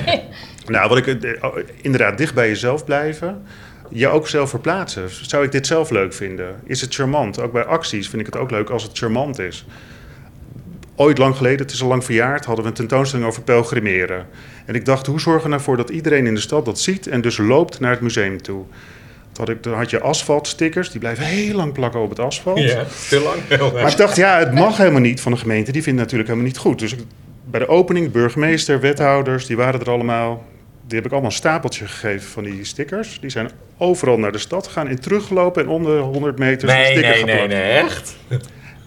[laughs] nou, wat ik eh, oh, inderdaad dicht bij jezelf blijven. Je ook zelf verplaatsen. Zou ik dit zelf leuk vinden? Is het charmant? Ook bij acties vind ik het ook leuk als het charmant is. Ooit lang geleden, het is al lang verjaard, hadden we een tentoonstelling over pelgrimeren. En ik dacht, hoe zorgen we ervoor dat iedereen in de stad dat ziet en dus loopt naar het museum toe? Had, ik, toen had je asfaltstickers, die blijven heel lang plakken op het asfalt. Ja, te lang. Heel Maar ik dacht, ja, het mag helemaal niet van de gemeente. Die vinden het natuurlijk helemaal niet goed. Dus bij de opening, de burgemeester, wethouders, die waren er allemaal. Die heb ik allemaal een stapeltje gegeven van die stickers. Die zijn overal naar de stad gegaan en teruggelopen en om de 100 meter Nee, sticker nee, nee, geplakt. nee, echt?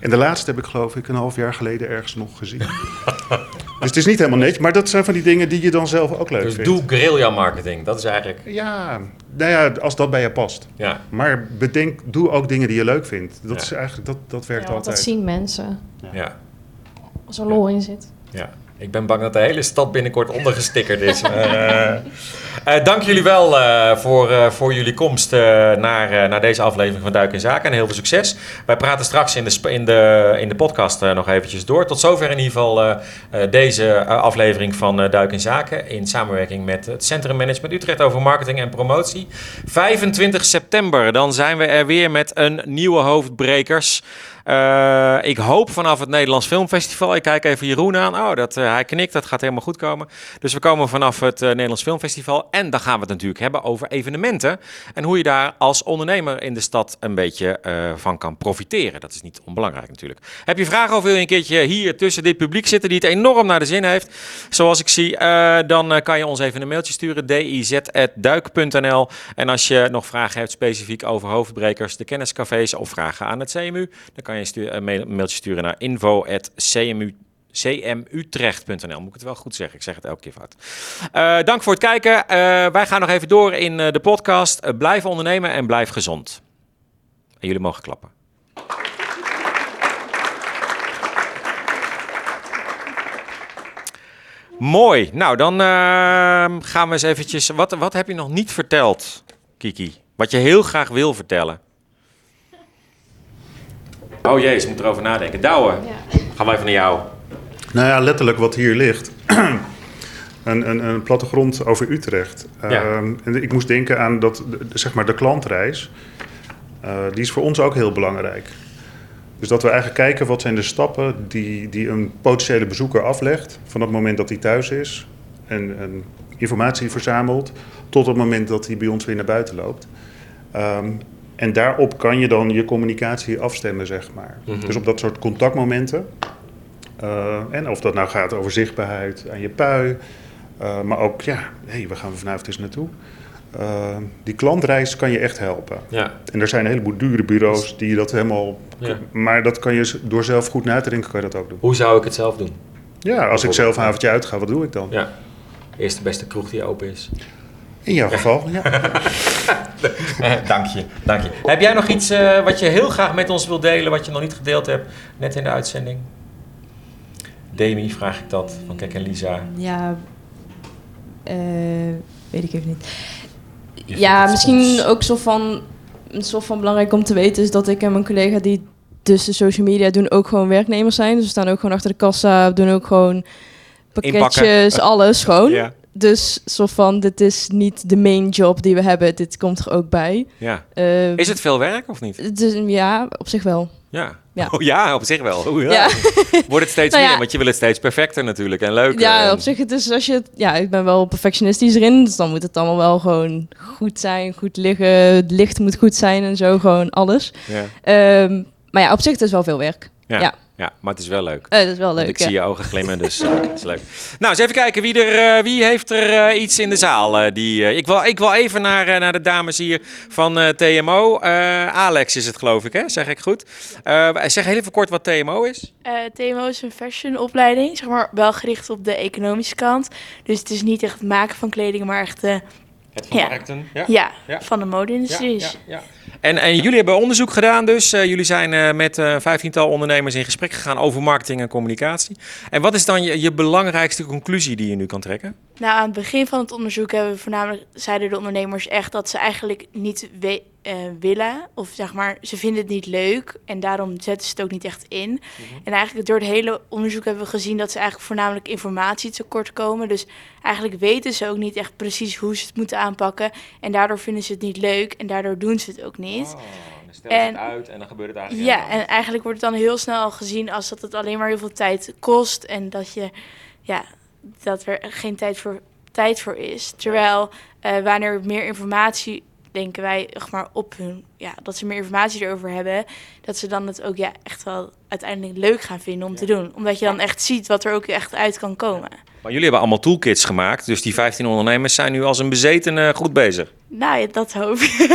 En de laatste heb ik geloof ik een half jaar geleden ergens nog gezien. [laughs] dus het is niet helemaal netjes, maar dat zijn van die dingen die je dan zelf ook leuk Dus vindt. doe guerrilla marketing. Dat is eigenlijk, Ja, nou ja, als dat bij je past. ja. Maar bedenk, doe ook dingen die je leuk vindt. Dat, Ja. is eigenlijk, dat, dat werkt Ja, want dat altijd. zien mensen ja. als er lol in zit. Ja, ik ben bang dat de hele stad binnenkort ondergestickerd is. [laughs] Eh, eh, dank jullie wel eh, voor, eh, voor jullie komst naar, naar deze aflevering van Duik in Zaken. En heel veel succes. Wij praten straks in de, in de, in de podcast nog eventjes door. Tot zover in ieder geval deze aflevering van Duik in Zaken. In samenwerking met het Centrum Management Utrecht over marketing en promotie. 25 september, dan zijn we er weer met een nieuwe hoofdbrekers. Eh, ik hoop vanaf het Nederlands Filmfestival. Ik kijk even Jeroen aan. Oh, dat, eh, hij knikt. Dat gaat helemaal goed komen. Dus we komen vanaf het eh, Nederlands Filmfestival. En dan gaan we het natuurlijk hebben over evenementen. En hoe je daar als ondernemer in de stad een beetje van kan profiteren. Dat is niet onbelangrijk natuurlijk. Heb je vragen of wil je een keertje hier tussen dit publiek zitten die het enorm naar de zin heeft? Zoals ik zie, dan kan je ons even een mailtje sturen. diz.duik.nl En als je nog vragen hebt specifiek over hoofdbrekers, de kenniscafés of vragen aan het CMU, dan kan je een mail- een mailtje sturen naar info.cmu cmutrecht.nl. Moet ik het wel goed zeggen? Ik zeg het elke keer fout. Eh, dank voor het kijken. Eh, wij gaan nog even door in eh, de podcast. Blijf ondernemen en blijf gezond. En jullie mogen klappen. Mooi. Nou, dan gaan we eens eventjes... Wat, wat heb je nog niet verteld, Kiki? Wat je heel graag wil vertellen? Oh jee, ze moet erover nadenken. Douwe, Ja. gaan we even naar jou. Nou ja, letterlijk wat hier ligt. [clears throat] een, een, een plattegrond over Utrecht. Ja. Ehm, en ik moest denken aan dat, zeg maar de klantreis. Eh, die is voor ons ook heel belangrijk. Dus dat we eigenlijk kijken wat zijn de stappen die, die een potentiële bezoeker aflegt... van het moment dat hij thuis is en, en informatie verzamelt... tot het moment dat hij bij ons weer naar buiten loopt. Ehm, en daarop kan je dan je communicatie afstemmen, zeg maar. Mhm. Dus op dat soort contactmomenten... Uh, en of dat nou gaat over zichtbaarheid aan je pui. Uh, maar ook, ja, hey, waar gaan we vanavond eens naartoe? Uh, die klantreis kan je echt helpen. Ja. En er zijn een heleboel dure bureaus die dat helemaal... Ja. Maar dat kan je door zelf goed na te denken, kan je dat ook doen. Hoe zou ik het zelf doen? Ja, als ik zelf een avondje uitga, wat doe ik dan? Ja. Eerste beste kroeg die open is. In jouw geval, ja. [laughs] dank je, dank je. Heb jij nog iets uh, wat je heel graag met ons wilt delen, wat je nog niet gedeeld hebt, net in de uitzending? Demi, vraag ik dat, van Kek en Lisa. Ja, uh, weet ik even niet. Ja, misschien ook zo van, een soort van belangrijk om te weten is dat ik en mijn collega die dus de social media doen ook gewoon werknemers zijn. Dus we staan ook gewoon achter de kassa, doen ook gewoon pakketjes, alles gewoon. Ja. Dus soort van, dit is niet de main job die we hebben. Dit komt er ook bij. Ja. Uh, is het veel werk of niet? Dus, ja, op zich wel. Ja. Ja. Oh, ja, op zich wel. Oh, ja. [laughs] Wordt het steeds nou meer, want je wil het steeds perfecter natuurlijk en leuker. Ja, op zich, het is als je... Ja, ik ben wel perfectionistisch erin, dus dan moet het allemaal wel gewoon goed zijn, goed liggen. Het licht moet goed zijn en zo, gewoon alles. Ja. Um, maar ja, op zich het is wel veel werk. ja. Ja, maar het is wel leuk. Uh, het is wel leuk. ik zie je ogen glimmen, dus uh, [laughs] het is leuk. Nou, eens even kijken wie, er, uh, wie heeft er iets in de zaal. die, ik, wil, ik wil even naar, naar de dames hier van TMO. Alex is het, geloof ik, hè? Zeg ik goed? zeg heel even kort wat TMO is. TMO is een fashionopleiding, zeg maar wel gericht op de economische kant. Dus het is niet echt het maken van kleding, maar echt het vermarkten. Ja, ja, ja, van de mode-industrie. Ja, ja, en, en jullie hebben onderzoek gedaan dus. Uh, jullie zijn uh, met uh, vijftiental ondernemers in gesprek gegaan over marketing en communicatie. En wat is dan je, je belangrijkste conclusie die je nu kan trekken? Nou, aan het begin van het onderzoek hebben we voornamelijk, zeiden de ondernemers echt dat ze eigenlijk niet uh, willen. Of zeg maar, ze vinden het niet leuk en daarom zetten ze het ook niet echt in. Mhm. En eigenlijk door het hele onderzoek hebben we gezien dat ze eigenlijk voornamelijk informatie tekort komen. Dus eigenlijk weten ze ook niet echt precies hoe ze het moeten aanpakken. En daardoor vinden ze het niet leuk en daardoor doen ze het ook niet. Oh, dan stel je het uit en dan gebeurt het eigenlijk Ja, en eigenlijk wordt het dan heel snel al gezien als dat het alleen maar heel veel tijd kost. En dat je, ja, dat er geen tijd voor, tijd voor is. Terwijl uh, wanneer meer informatie denken wij zeg maar, op hun, ja, dat ze meer informatie erover hebben, dat ze dan het ook ja, echt wel uiteindelijk leuk gaan vinden om te doen. Omdat je dan echt ziet wat er ook echt uit kan komen. Maar jullie hebben allemaal toolkits gemaakt, dus die 15 ondernemers zijn nu als een bezetene goed bezig. Nou ja, dat hoop je.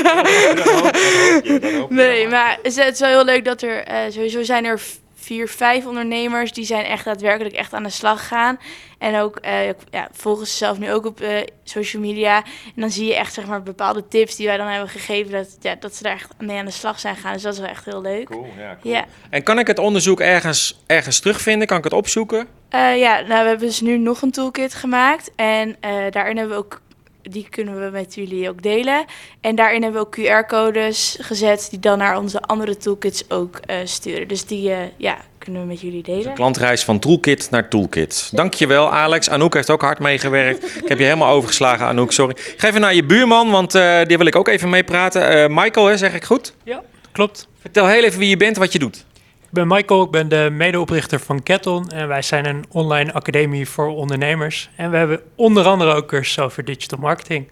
nee, maar het is wel heel leuk dat er, uh, sowieso zijn er vier, vijf ondernemers die zijn echt daadwerkelijk echt aan de slag gaan. En ook uh, ja, volgen ze zelf nu ook op uh, social media. En dan zie je echt zeg maar bepaalde tips die wij dan hebben gegeven. Dat, ja, dat ze daar echt mee aan de slag zijn gaan. Dus dat is wel echt heel leuk. Cool, ja, cool. ja. En kan ik het onderzoek ergens, ergens terugvinden? Kan ik het opzoeken? Uh, ja, nou, we hebben dus nu nog een toolkit gemaakt. En daarin hebben we ook die kunnen we met jullie ook delen. En daarin hebben we ook QR-codes gezet die dan naar onze andere toolkits ook uh, sturen. Dus die uh, ja, kunnen we met jullie delen. Dus klantreis van toolkit naar toolkit. Dankjewel Alex. Anouk heeft ook hard meegewerkt. [laughs] ik heb je helemaal overgeslagen Anouk, sorry. Geef even naar je buurman, want uh, die wil ik ook even meepraten. Michael, hè, zeg ik goed? Ja, klopt. Vertel heel even wie je bent, wat je doet. Ik ben Michael, ik ben de medeoprichter van Ketton en wij zijn een online academie voor ondernemers. En we hebben onder andere ook cursussen over digital marketing.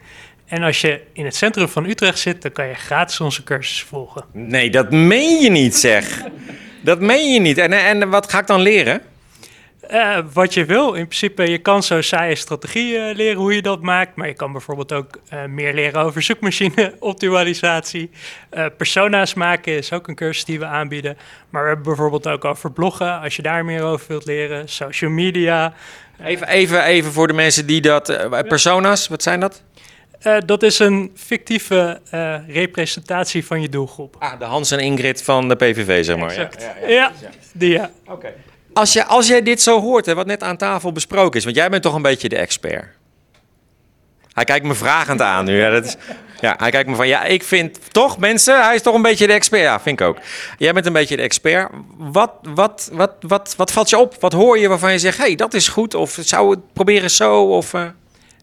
En als je in het centrum van Utrecht zit, dan kan je gratis onze cursus volgen. Nee, dat meen je niet, zeg. dat meen je niet. En, en wat ga ik dan leren? Uh, wat je wil. In principe, je kan zo saaie strategie uh, leren hoe je dat maakt. Maar je kan bijvoorbeeld ook uh, meer leren over zoekmachine-optimalisatie. [laughs] persona's maken is ook een cursus die we aanbieden. Maar we hebben bijvoorbeeld ook over bloggen, als je daar meer over wilt leren. Social media. Even, even, even voor de mensen die dat... persona's, wat zijn dat? dat is een fictieve representatie van je doelgroep. Ah, de Hans en Ingrid van de PVV, zeg maar. Exact. Ja, ja, ja, ja. die ja. Oké. Als, als jij dit zo hoort, hè, wat net aan tafel besproken is, want jij bent toch een beetje de expert. Hij kijkt me vragend aan nu. Ja, dat is, ja, hij kijkt me van, ja, ik vind toch, mensen, hij is toch een beetje de expert. Ja, vind ik ook. Jij bent een beetje de expert. Wat, wat, wat, wat, wat valt je op? Wat hoor je waarvan je zegt, hé, hey, dat is goed? Of zou het proberen zo? Of, uh...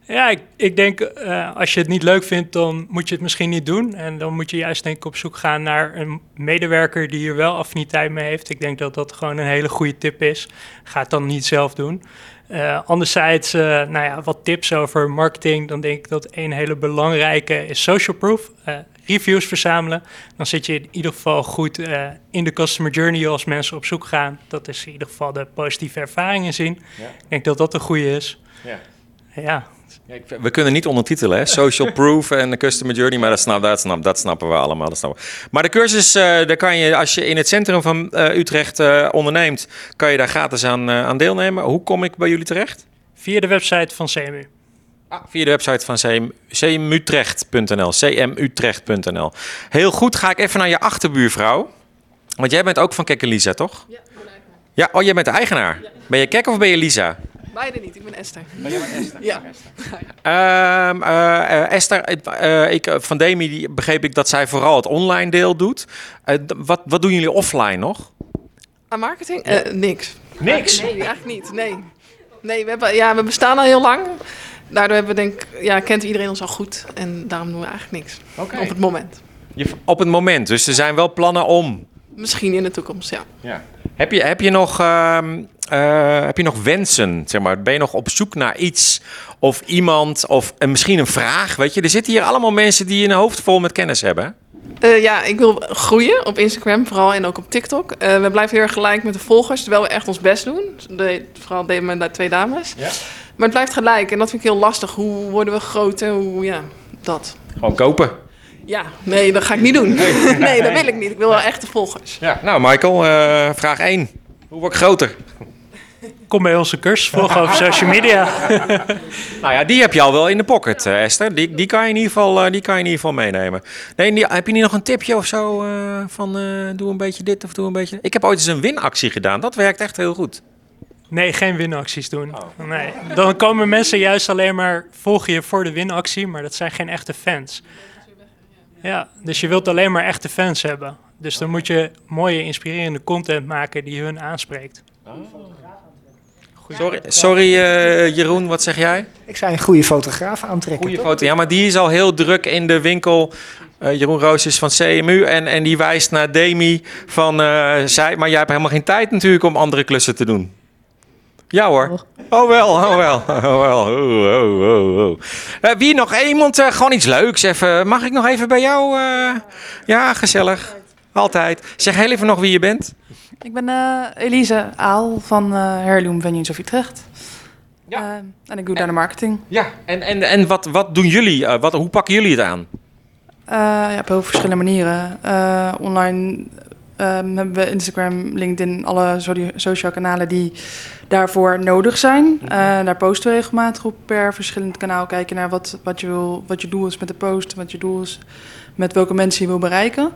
Ja, ik, ik denk uh, als je het niet leuk vindt, dan moet je het misschien niet doen. En dan moet je juist denk ik op zoek gaan naar een medewerker die hier wel affiniteit mee heeft. Ik denk dat dat gewoon een hele goede tip is. Ga het dan niet zelf doen. Uh, anderzijds, uh, nou ja, wat tips over marketing. Dan denk ik dat een hele belangrijke is social proof. reviews verzamelen. Dan zit je in ieder geval goed in de customer journey als mensen op zoek gaan. Dat is in ieder geval de positieve ervaringen zien. Ja. Ik denk dat dat een goede is. Ja. Ja, Ja, ik- we kunnen niet ondertitelen, hè? Social [laughs] proof en customer journey, maar dat, snap, dat, snap, dat snappen we allemaal. Dat snappen we. Maar de cursus, eh, daar kan je, als je in het centrum van eh, Utrecht eh, onderneemt, kan je daar gratis aan, eh, aan deelnemen. Hoe kom ik bij jullie terecht? via de website van CMU. Ah, via de website van CM, cmutrecht.nl. cmutrecht.nl. Heel goed, ga ik even naar je achterbuurvrouw. Want jij bent ook van Kek en Lisa, toch? Ja, Ja, oh, jij bent de eigenaar. Ben je Kek of ben je Lisa? Beide niet, ik ben Esther. Ja. Ehm, eh, eh, Esther, eh, ik, eh, van Demi die begreep ik dat zij vooral het online deel doet. Eh, wat, wat doen jullie offline nog? Aan marketing? Eh, niks. Niks. Nee, eigenlijk niet. Nee. Nee, we, hebben, ja, we bestaan al heel lang. Daardoor hebben we denk ik- ja, kent iedereen ons al goed. En daarom doen we eigenlijk niks. Oké. Op het moment. Je, op het moment, dus er zijn wel plannen om. Misschien in de toekomst, ja. Heb je, heb je, nog, ehm, eh, heb je nog wensen? Zeg maar? Ben je nog op zoek naar iets of iemand of en misschien een vraag? Weet je, er zitten hier allemaal mensen die een hoofd vol met kennis hebben. Eh, ja, ik wil groeien op Instagram vooral en ook op TikTok. Eh, we blijven heel erg gelijk met de volgers, terwijl we echt ons best doen. De, vooral deden mijn twee dames. Ja. Maar het blijft gelijk en dat vind ik heel lastig. Hoe worden we groter? Hoe, ja, dat. Gewoon kopen. Ja, nee, dat ga ik niet doen. nee, [laughs] dat wil ik niet. Ik wil wel echte volgers. Ja. Nou, Michael, eh, vraag 1. Hoe word ik groter? Kom bij onze cursus volgen [laughs] over social media. [laughs] Nou ja, die heb je al wel in de pocket, eh, Esther. Die, die, kan je in ieder geval, eh, die kan je in ieder geval meenemen. Nee, die- heb je niet nog een tipje of zo eh, van eh, doe een beetje dit of doe een beetje... Ik heb ooit eens een winactie gedaan. Dat werkt echt heel goed. Nee, geen winacties doen. Nee. Dan komen mensen juist alleen maar volgen je voor de winactie, maar dat zijn geen echte fans. Ja, dus je wilt alleen maar echte fans hebben. Dus dan moet je mooie, inspirerende content maken die hun aanspreekt. Sorry, sorry eh, Jeroen, wat zeg jij? Ik zei een goede fotograaf aantrekken. Goeie toch? foto. Ja, maar die is al heel druk in de winkel. Eh, Jeroen Roos is van CMU en, en die wijst naar Demi van eh, zij. Maar jij hebt helemaal geen tijd natuurlijk om andere klussen te doen. Ja hoor. Oh wel, oh wel, [laughs] oh wel. Oh, oh, oh, oh. Eh, wie nog iemand? eh, gewoon iets leuks even. Mag ik nog even bij jou? eh? Ja, gezellig. Altijd. Zeg heel even nog wie je bent. Ik ben eh, Elise Aal van eh Heirloom Venues of Utrecht. Ja. Eh, en ik doe daar de marketing. Ja. En, en, en wat, wat doen jullie? Eh, wat, hoe pakken jullie het aan? Eh, ja, op heel verschillende manieren. Eh, online ehm, hebben we Instagram, LinkedIn, alle so- social kanalen die daarvoor nodig zijn. Eh, daar posten we regelmatig op per verschillend kanaal. Kijken naar wat, wat, je wil, wat je doel is met de post, wat je doel is met welke mensen je wil bereiken.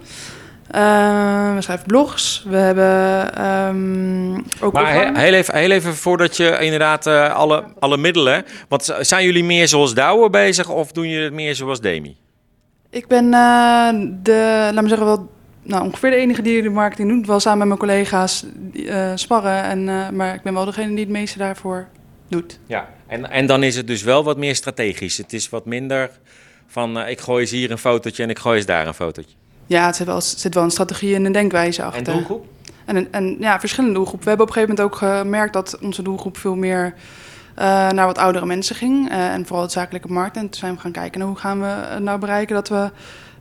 Eh, we schrijven blogs. We hebben ehm, ook. Maar he- heel even, heel even voordat je inderdaad eh, alle, alle middelen. Want zijn jullie meer zoals Douwe bezig of doen jullie het meer zoals Demi? Ik ben eh, de, laat me zeggen, wel nou, ongeveer de enige die de marketing doet. Wel samen met mijn collega's eh, sparren. En, eh, maar ik ben wel degene die het meeste daarvoor doet. Ja. En, en dan is het dus wel wat meer strategisch. Het is wat minder van eh, ik gooi eens hier een fotootje en ik gooi eens daar een fotootje. Ja, het zit wel, zit wel een strategie en een denkwijze En achter. doelgroep? En, en ja, verschillende doelgroepen. We hebben op een gegeven moment ook gemerkt dat onze doelgroep veel meer naar wat oudere mensen ging. en vooral het zakelijke markt. En toen zijn we gaan kijken naar hoe gaan we nou bereiken dat we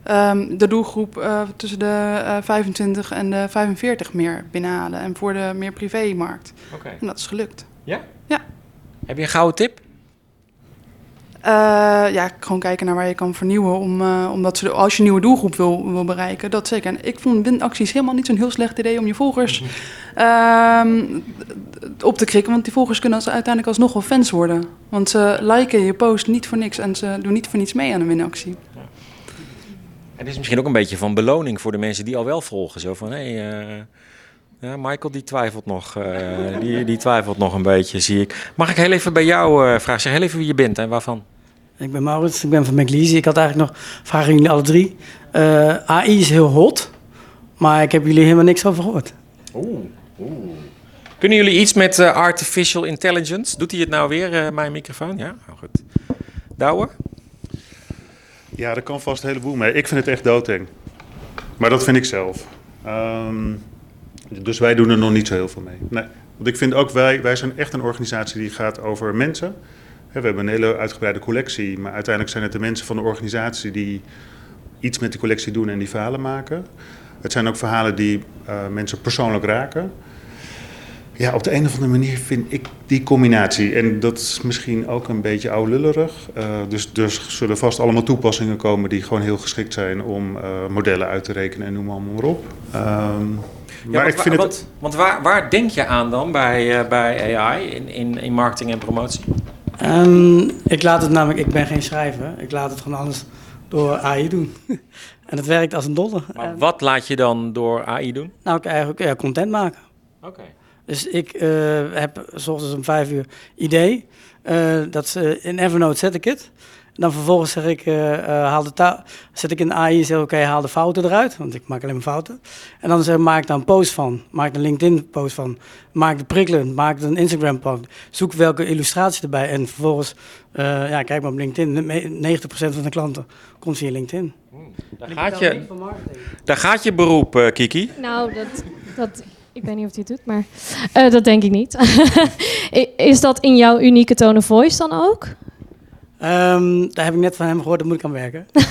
ehm, de doelgroep eh, tussen de eh, 25 en de 45 meer binnenhalen. En voor de meer privémarkt. Oké. En dat is gelukt. Heb je een gouden tip? Eh, ja, gewoon kijken naar waar je kan vernieuwen. Om, eh, omdat ze, als je een nieuwe doelgroep wil, wil bereiken, dat zeker. En ik vond winacties helemaal niet zo'n heel slecht idee om je volgers ehm, op te krikken. Want die volgers kunnen als, uiteindelijk alsnog wel fans worden. Want ze liken je post niet voor niks en ze doen niet voor niets mee aan een winactie. En het is misschien ook een beetje van beloning voor de mensen die al wel volgen. Zo van, hé, hey, eh, ja, Michael die twijfelt nog. eh, [laughs] die, die twijfelt nog een beetje, zie ik. Mag ik heel even bij jou eh, vragen? Zeg heel even wie je bent en waarvan? Ik ben Maurits, ik ben van McLeese. Ik had eigenlijk nog vragen aan jullie alle drie. AI is heel hot, maar ik heb jullie helemaal niks over gehoord. Kunnen jullie iets met artificial intelligence? Doet hij het nou weer, mijn microfoon? Ja, oh, goed. Douwe? Ja, daar kan vast een heleboel mee. Ik vind het echt doodeng. Maar dat vind ik zelf. Ehm, dus wij doen er nog niet zo heel veel mee. Nee. Want ik vind ook, wij, wij zijn echt een organisatie die gaat over mensen. We hebben een hele uitgebreide collectie, maar uiteindelijk zijn het de mensen van de organisatie die iets met die collectie doen en die verhalen maken. Het zijn ook verhalen die eh, mensen persoonlijk raken. Ja, op de een of andere manier vind ik die combinatie. En dat is misschien ook een beetje oudlullerig. Uh, dus, dus zullen vast allemaal toepassingen komen die gewoon heel geschikt zijn om uh, modellen uit te rekenen en noem maar, maar op. Um, ja, maar ik vind het... Want, want waar, waar, denk je aan dan bij, uh, bij AI in, in, in marketing en promotie? Um, ik laat het namelijk, ik ben geen schrijver, ik laat het gewoon alles door AI doen. [laughs] en het werkt als een dolle. Maar wat laat je dan door AI doen? Nou, ik eigenlijk ja, content maken. Oké. Okay. Dus ik uh, heb s ochtends om vijf uur idee. Uh, dat ze in Evernote zet ik het. Dan vervolgens zeg ik, uh, haal de zet ik in AI en zeg oké, okay, haal de fouten eruit, want ik maak alleen maar fouten. En dan zeg, maak ik daar een post van, maak een LinkedIn post van, maak de prikkelend, maak een Instagram post, zoek welke illustratie erbij en vervolgens, uh, ja, kijk maar op LinkedIn, 90% van de klanten komt via LinkedIn. Hmm. Daar, gaat je, daar gaat je beroep, uh, Kiki. Nou, dat, dat, ik weet niet of hij het doet, maar uh, dat denk ik niet. [laughs] Is dat in jouw unieke tone of voice dan ook? Um, daar heb ik net van hem gehoord, daar moet ik aan werken. [laughs]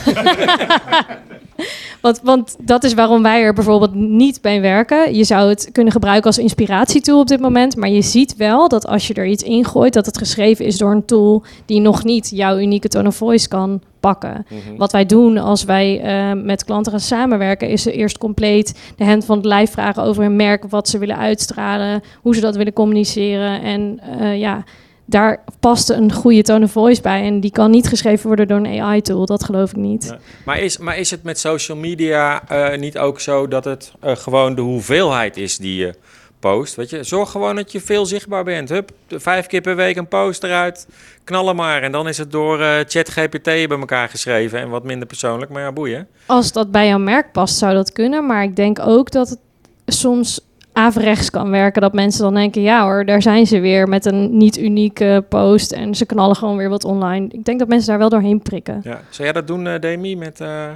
want, want dat is waarom wij er bijvoorbeeld niet bij werken. Je zou het kunnen gebruiken als inspiratietool op dit moment. Maar je ziet wel dat als je er iets ingooit, dat het geschreven is door een tool die nog niet jouw unieke tone of voice kan pakken. Mm -hmm. Wat wij doen als wij uh, met klanten gaan samenwerken, is ze eerst compleet de hand van het lijf vragen over hun merk, wat ze willen uitstralen, hoe ze dat willen communiceren. En uh, ja daar past een goede tone of voice bij. En die kan niet geschreven worden door een AI-tool. Dat geloof ik niet. Ja. Maar, is, maar is het met social media uh, niet ook zo dat het uh, gewoon de hoeveelheid is die je post? Weet je, zorg gewoon dat je veel zichtbaar bent. Hup, vijf keer per week een post eruit. Knallen maar. En dan is het door uh, ChatGPT bij elkaar geschreven. En wat minder persoonlijk. Maar ja, boeien. Als dat bij jouw merk past, zou dat kunnen. Maar ik denk ook dat het soms averechts kan werken. Dat mensen dan denken, ja hoor, daar zijn ze weer met een niet unieke post. En ze knallen gewoon weer wat online. Ik denk dat mensen daar wel doorheen prikken. Ja. Zou jij dat doen, uh, Demi, met uh,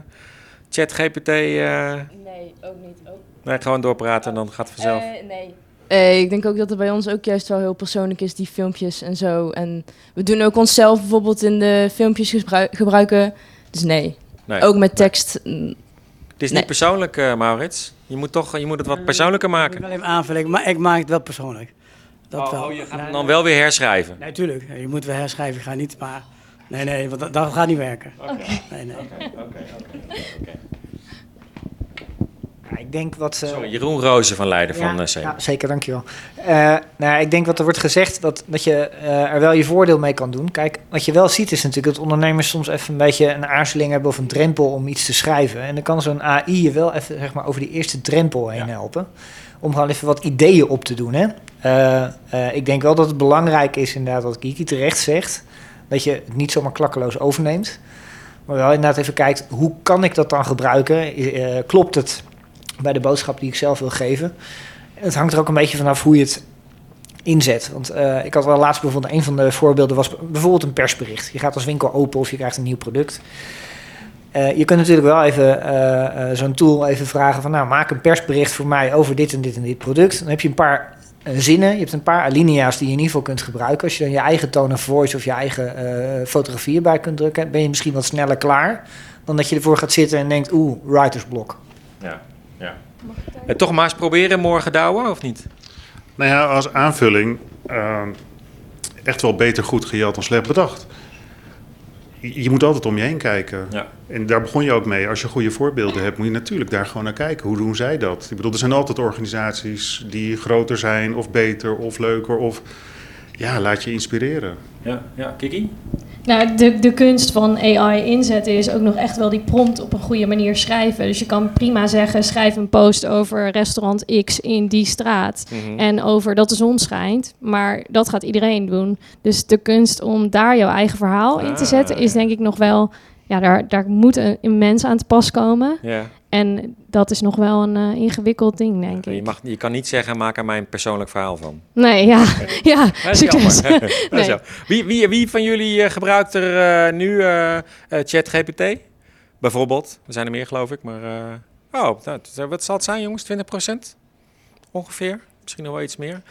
ChatGPT? Uh... Nee, ook niet. Ook. Nee, gewoon doorpraten en dan gaat het vanzelf. nee. Ik denk ook dat het bij ons ook juist wel heel persoonlijk is, die filmpjes en zo. En we doen ook onszelf bijvoorbeeld in de filmpjes gebruik gebruiken. Dus nee. nee. Ook met tekst. Nee. Het is nee. niet persoonlijk, uh, Maurits. Je moet, toch, je moet het wat persoonlijker maken. Ik wil even aanvullen, maar ik maak het wel persoonlijk. Dat oh, wel. oh, je gaat hem dan wel weer herschrijven? Nee, tuurlijk. Je moet wel herschrijven. Ik ga niet, maar... Nee, nee, want dat, dat gaat niet werken. Oké. Okay. Nee, nee. Oké, oké, oké. Ik denk wat... Sorry, Jeroen Rozen van Leiden ja, van uh, Ja, zeker, dankjewel. Uh, nou, ik denk wat er wordt gezegd, dat, dat je er wel je voordeel mee kan doen. Kijk, wat je wel ziet is natuurlijk dat ondernemers soms even een beetje een aarzeling hebben of een drempel om iets te schrijven. En dan kan zo'n AI je wel even zeg maar, over die eerste drempel heen ja. helpen. Om gewoon even wat ideeën op te doen. Hè? ik denk wel dat het belangrijk is, inderdaad, wat Kiki terecht zegt, dat je het niet zomaar klakkeloos overneemt. Maar wel inderdaad even kijkt, hoe kan ik dat dan gebruiken? klopt het bij de boodschap die ik zelf wil geven. En het hangt er ook een beetje vanaf hoe je het inzet. Want uh, ik had wel laatst bijvoorbeeld, een van de voorbeelden was bijvoorbeeld een persbericht. Je gaat als winkel open of je krijgt een nieuw product. Uh, je kunt natuurlijk wel even uh, zo'n tool even vragen van... nou, maak een persbericht voor mij over dit en dit en dit product. Dan heb je een paar zinnen, je hebt een paar alinea's die je in ieder geval kunt gebruiken. Als je dan je eigen tone of voice of je eigen fotografie erbij kunt drukken... ben je misschien wat sneller klaar dan dat je ervoor gaat zitten en denkt... oeh, writersblok. Ja. Ja. En toch maar eens proberen morgen douwen, of niet? Nou ja, als aanvulling uh, echt wel beter goed gejat dan slecht bedacht. Je, je moet altijd om je heen kijken. Ja. En daar begon je ook mee. Als je goede voorbeelden hebt, moet je natuurlijk daar gewoon naar kijken. Hoe doen zij dat? Ik bedoel, er zijn altijd organisaties die groter zijn, of beter, of leuker, of ja, laat je inspireren. Ja, ja. Kiki? Nou, de, de kunst van AI inzetten is ook nog echt wel die prompt op een goede manier schrijven. Dus je kan prima zeggen, schrijf een post over restaurant X in die straat. Mm -hmm. En over dat de zon schijnt. Maar dat gaat iedereen doen. Dus de kunst om daar jouw eigen verhaal ah, in te zetten, is denk ik nog wel... Ja, daar, daar moet een, een mens aan te pas komen. Yeah. En dat is nog wel een uh, ingewikkeld ding, denk ja, ik. Je, mag, je kan niet zeggen, maak er mijn persoonlijk verhaal van. Nee, ja. [laughs] ja, succes. [laughs] nee. wie, wie, wie van jullie uh, gebruikt er uh, nu ChatGPT? Bijvoorbeeld. Er zijn er meer, geloof ik. Maar, oh, wat zal het zijn, jongens? 20% Ongeveer? Misschien nog wel iets meer.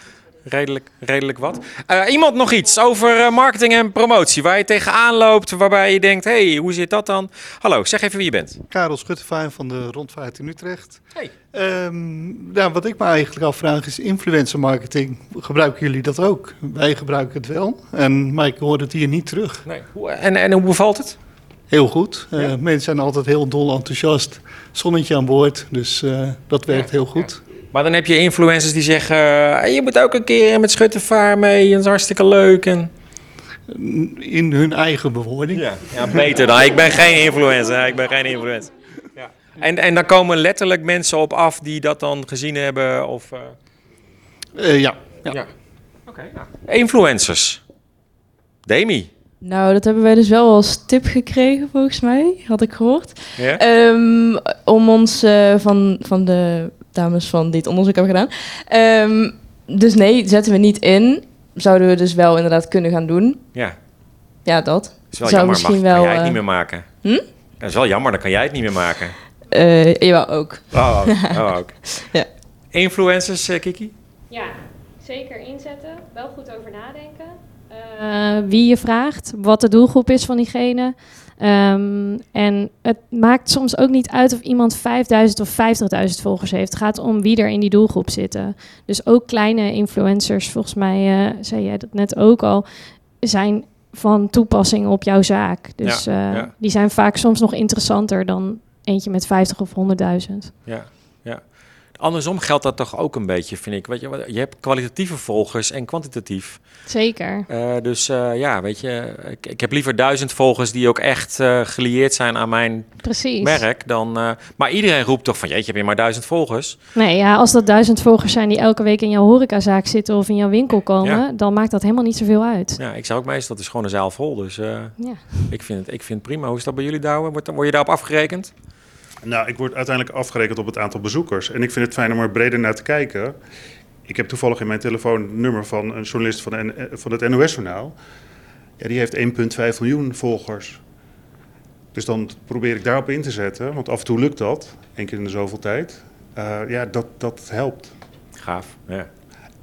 Redelijk, redelijk wat. Eh, iemand nog iets over eh, marketing en promotie, waar je tegenaan loopt, waarbij je denkt, hey, hoe zit dat dan? Hallo, zeg even wie je bent. Karel Schuttevaar van de Rondvaart in Utrecht. Hey. Ehm, ja, wat ik me eigenlijk afvraag is influencer marketing. Gebruiken jullie dat ook? Wij gebruiken het wel, en, maar ik hoor het hier niet terug. Nee. En, en hoe bevalt het? Heel goed. Eh, mensen zijn altijd heel dol enthousiast. Zonnetje aan boord, dus dat werkt heel goed. Maar dan heb je influencers die zeggen, eh, je moet ook een keer met schuttevaar mee, dat is hartstikke leuk. En... In hun eigen bewoording. Ja, ja beter dan. Ik ben geen influencer, ik ben geen influencer. Ja. En, en dan komen letterlijk mensen op af die dat dan gezien hebben of... eh, Eh, ja. ja. Ja. Oké. Influencers. Demi. Nou, dat hebben wij dus wel als tip gekregen, volgens mij, had ik gehoord. Ehm, om ons eh, van, van de dames van die het onderzoek hebben gedaan. Ehm, dus nee, zetten we niet in. Zouden we dus wel inderdaad kunnen gaan doen. Ja. Ja, dat. is wel Zou jammer, misschien mag, wel. kan jij het eh, niet meer maken. hm? Dat is wel jammer, dan kan jij het niet meer maken. eh, jawel, ook. Oh, ook. oh, ook. [laughs] Ja. Influencers, eh, Kiki? Ja, zeker inzetten. Wel goed over nadenken. Eh, wie je vraagt, wat de doelgroep is van diegene. Ehm, en het maakt soms ook niet uit of iemand 5000 of 50.000 volgers heeft. Het gaat om wie er in die doelgroep zitten. Dus ook kleine influencers, volgens mij eh, zei jij dat net ook al, zijn van toepassing op jouw zaak. Dus Ja, eh, ja. die zijn vaak soms nog interessanter dan eentje met 50 of 100.000. Ja, ja. Andersom geldt dat toch ook een beetje, vind ik. Weet je, je hebt kwalitatieve volgers en kwantitatief. Zeker. Eh, dus eh, ja, weet je, ik, ik heb liever duizend volgers die ook echt eh, gelieerd zijn aan mijn Precies. merk. Dan, maar iedereen roept toch van, jeetje, heb je maar duizend volgers? Nee, ja, als dat duizend volgers zijn die elke week in jouw horecazaak zitten of in jouw winkel komen, Ja. dan maakt dat helemaal niet zoveel uit. Ja, ik zou ook meestal, het is gewoon een zaal vol. Dus Ja. ik, vind het, ik vind het prima. Hoe is dat bij jullie, Douwe? Word, word je daarop afgerekend? Nou, ik word uiteindelijk afgerekend op het aantal bezoekers. En ik vind het fijn om er breder naar te kijken. Ik heb toevallig in mijn telefoon het nummer van een journalist van, de eh, van het NOS-journaal. Ja, die heeft 1,5 miljoen volgers. Dus dan probeer ik daarop in te zetten, want af en toe lukt dat, één keer in de zoveel tijd. Eh, ja, dat, dat helpt. Gaaf, ja.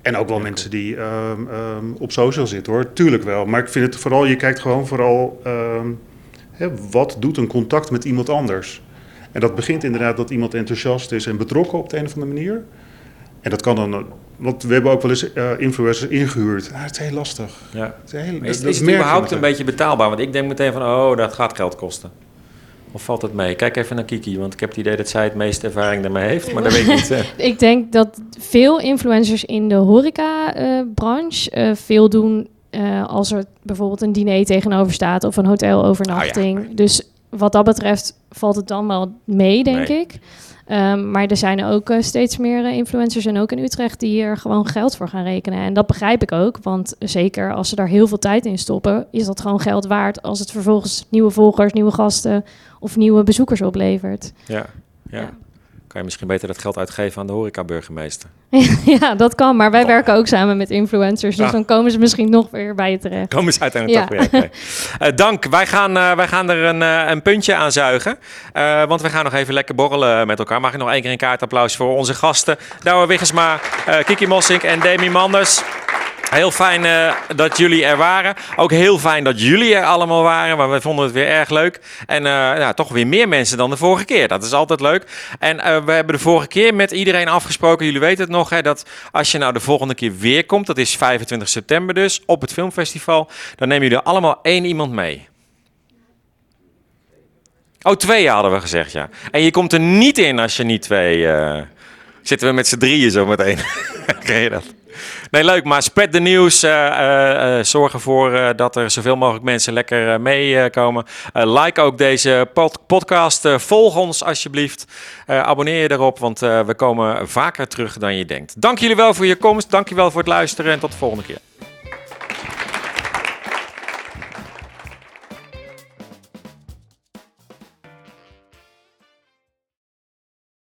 En ook wel mensen die ehm, ehm, op social zitten hoor, tuurlijk wel. Maar ik vind het vooral, je kijkt gewoon vooral, ehm, hè, wat doet een contact met iemand anders? En dat begint inderdaad dat iemand enthousiast is en betrokken op de een of andere manier. En dat kan dan, want we hebben ook wel eens eh, influencers ingehuurd. Ah, het is heel lastig. Ja. Het is, heel, Maar is, dat is het merk je überhaupt een beetje betaalbaar? Want ik denk meteen van, oh, dat gaat geld kosten. Of valt het mee? Kijk even naar Kiki, want ik heb het idee dat zij het meeste ervaring daarmee heeft. Maar dat weet ik niet. [laughs] Ik denk dat veel influencers in de horeca-branche eh, veel doen eh, als er bijvoorbeeld een diner tegenover staat of een hotelovernachting. Dus wat dat betreft valt het dan wel mee, denk Nee. ik. Ehm, maar er zijn ook eh, steeds meer eh, influencers en ook in Utrecht die er gewoon geld voor gaan rekenen. En dat begrijp ik ook, want zeker als ze daar heel veel tijd in stoppen, is dat gewoon geld waard als het vervolgens nieuwe volgers, nieuwe gasten of nieuwe bezoekers oplevert. Ja, ja. Kan je misschien beter dat geld uitgeven aan de horeca-burgemeester? [laughs] ja, dat kan, maar wij werken ook samen met influencers, dus Ah. dan komen ze misschien nog weer bij je terecht. Komen ze uiteindelijk Ja. toch weer. oké. [laughs] Eh, dank. Wij gaan, eh, wij gaan er een, eh, een puntje aan zuigen. Want we gaan nog even lekker borrelen met elkaar. Mag ik nog één keer een kaartapplaus voor onze gasten. Douwe Wiggesma, Kiki Mossink en Demi Manders. Heel fijn eh, dat jullie er waren. Ook heel fijn dat jullie er allemaal waren. Maar we vonden het weer erg leuk. En eh, toch weer meer mensen dan de vorige keer. Dat is altijd leuk. En eh, we hebben de vorige keer met iedereen afgesproken. Jullie weten het nog. Hè, dat als je nou de volgende keer weer komt. Dat is 25 september dus. Op het filmfestival. Dan nemen jullie allemaal één iemand mee. Oh, twee hadden we gezegd, ja. En je komt er niet in als je niet twee... Zitten we met z'n drieën zo meteen. [laughs] Ken je dat? Nee, leuk. Maar spread de nieuws. eh, eh, eh, zorg ervoor dat er zoveel mogelijk mensen lekker meekomen. Like ook deze pod- podcast. Volg ons alsjeblieft. Abonneer je erop, want we komen vaker terug dan je denkt. Dank jullie wel voor je komst. Dank je wel voor het luisteren en tot de volgende keer.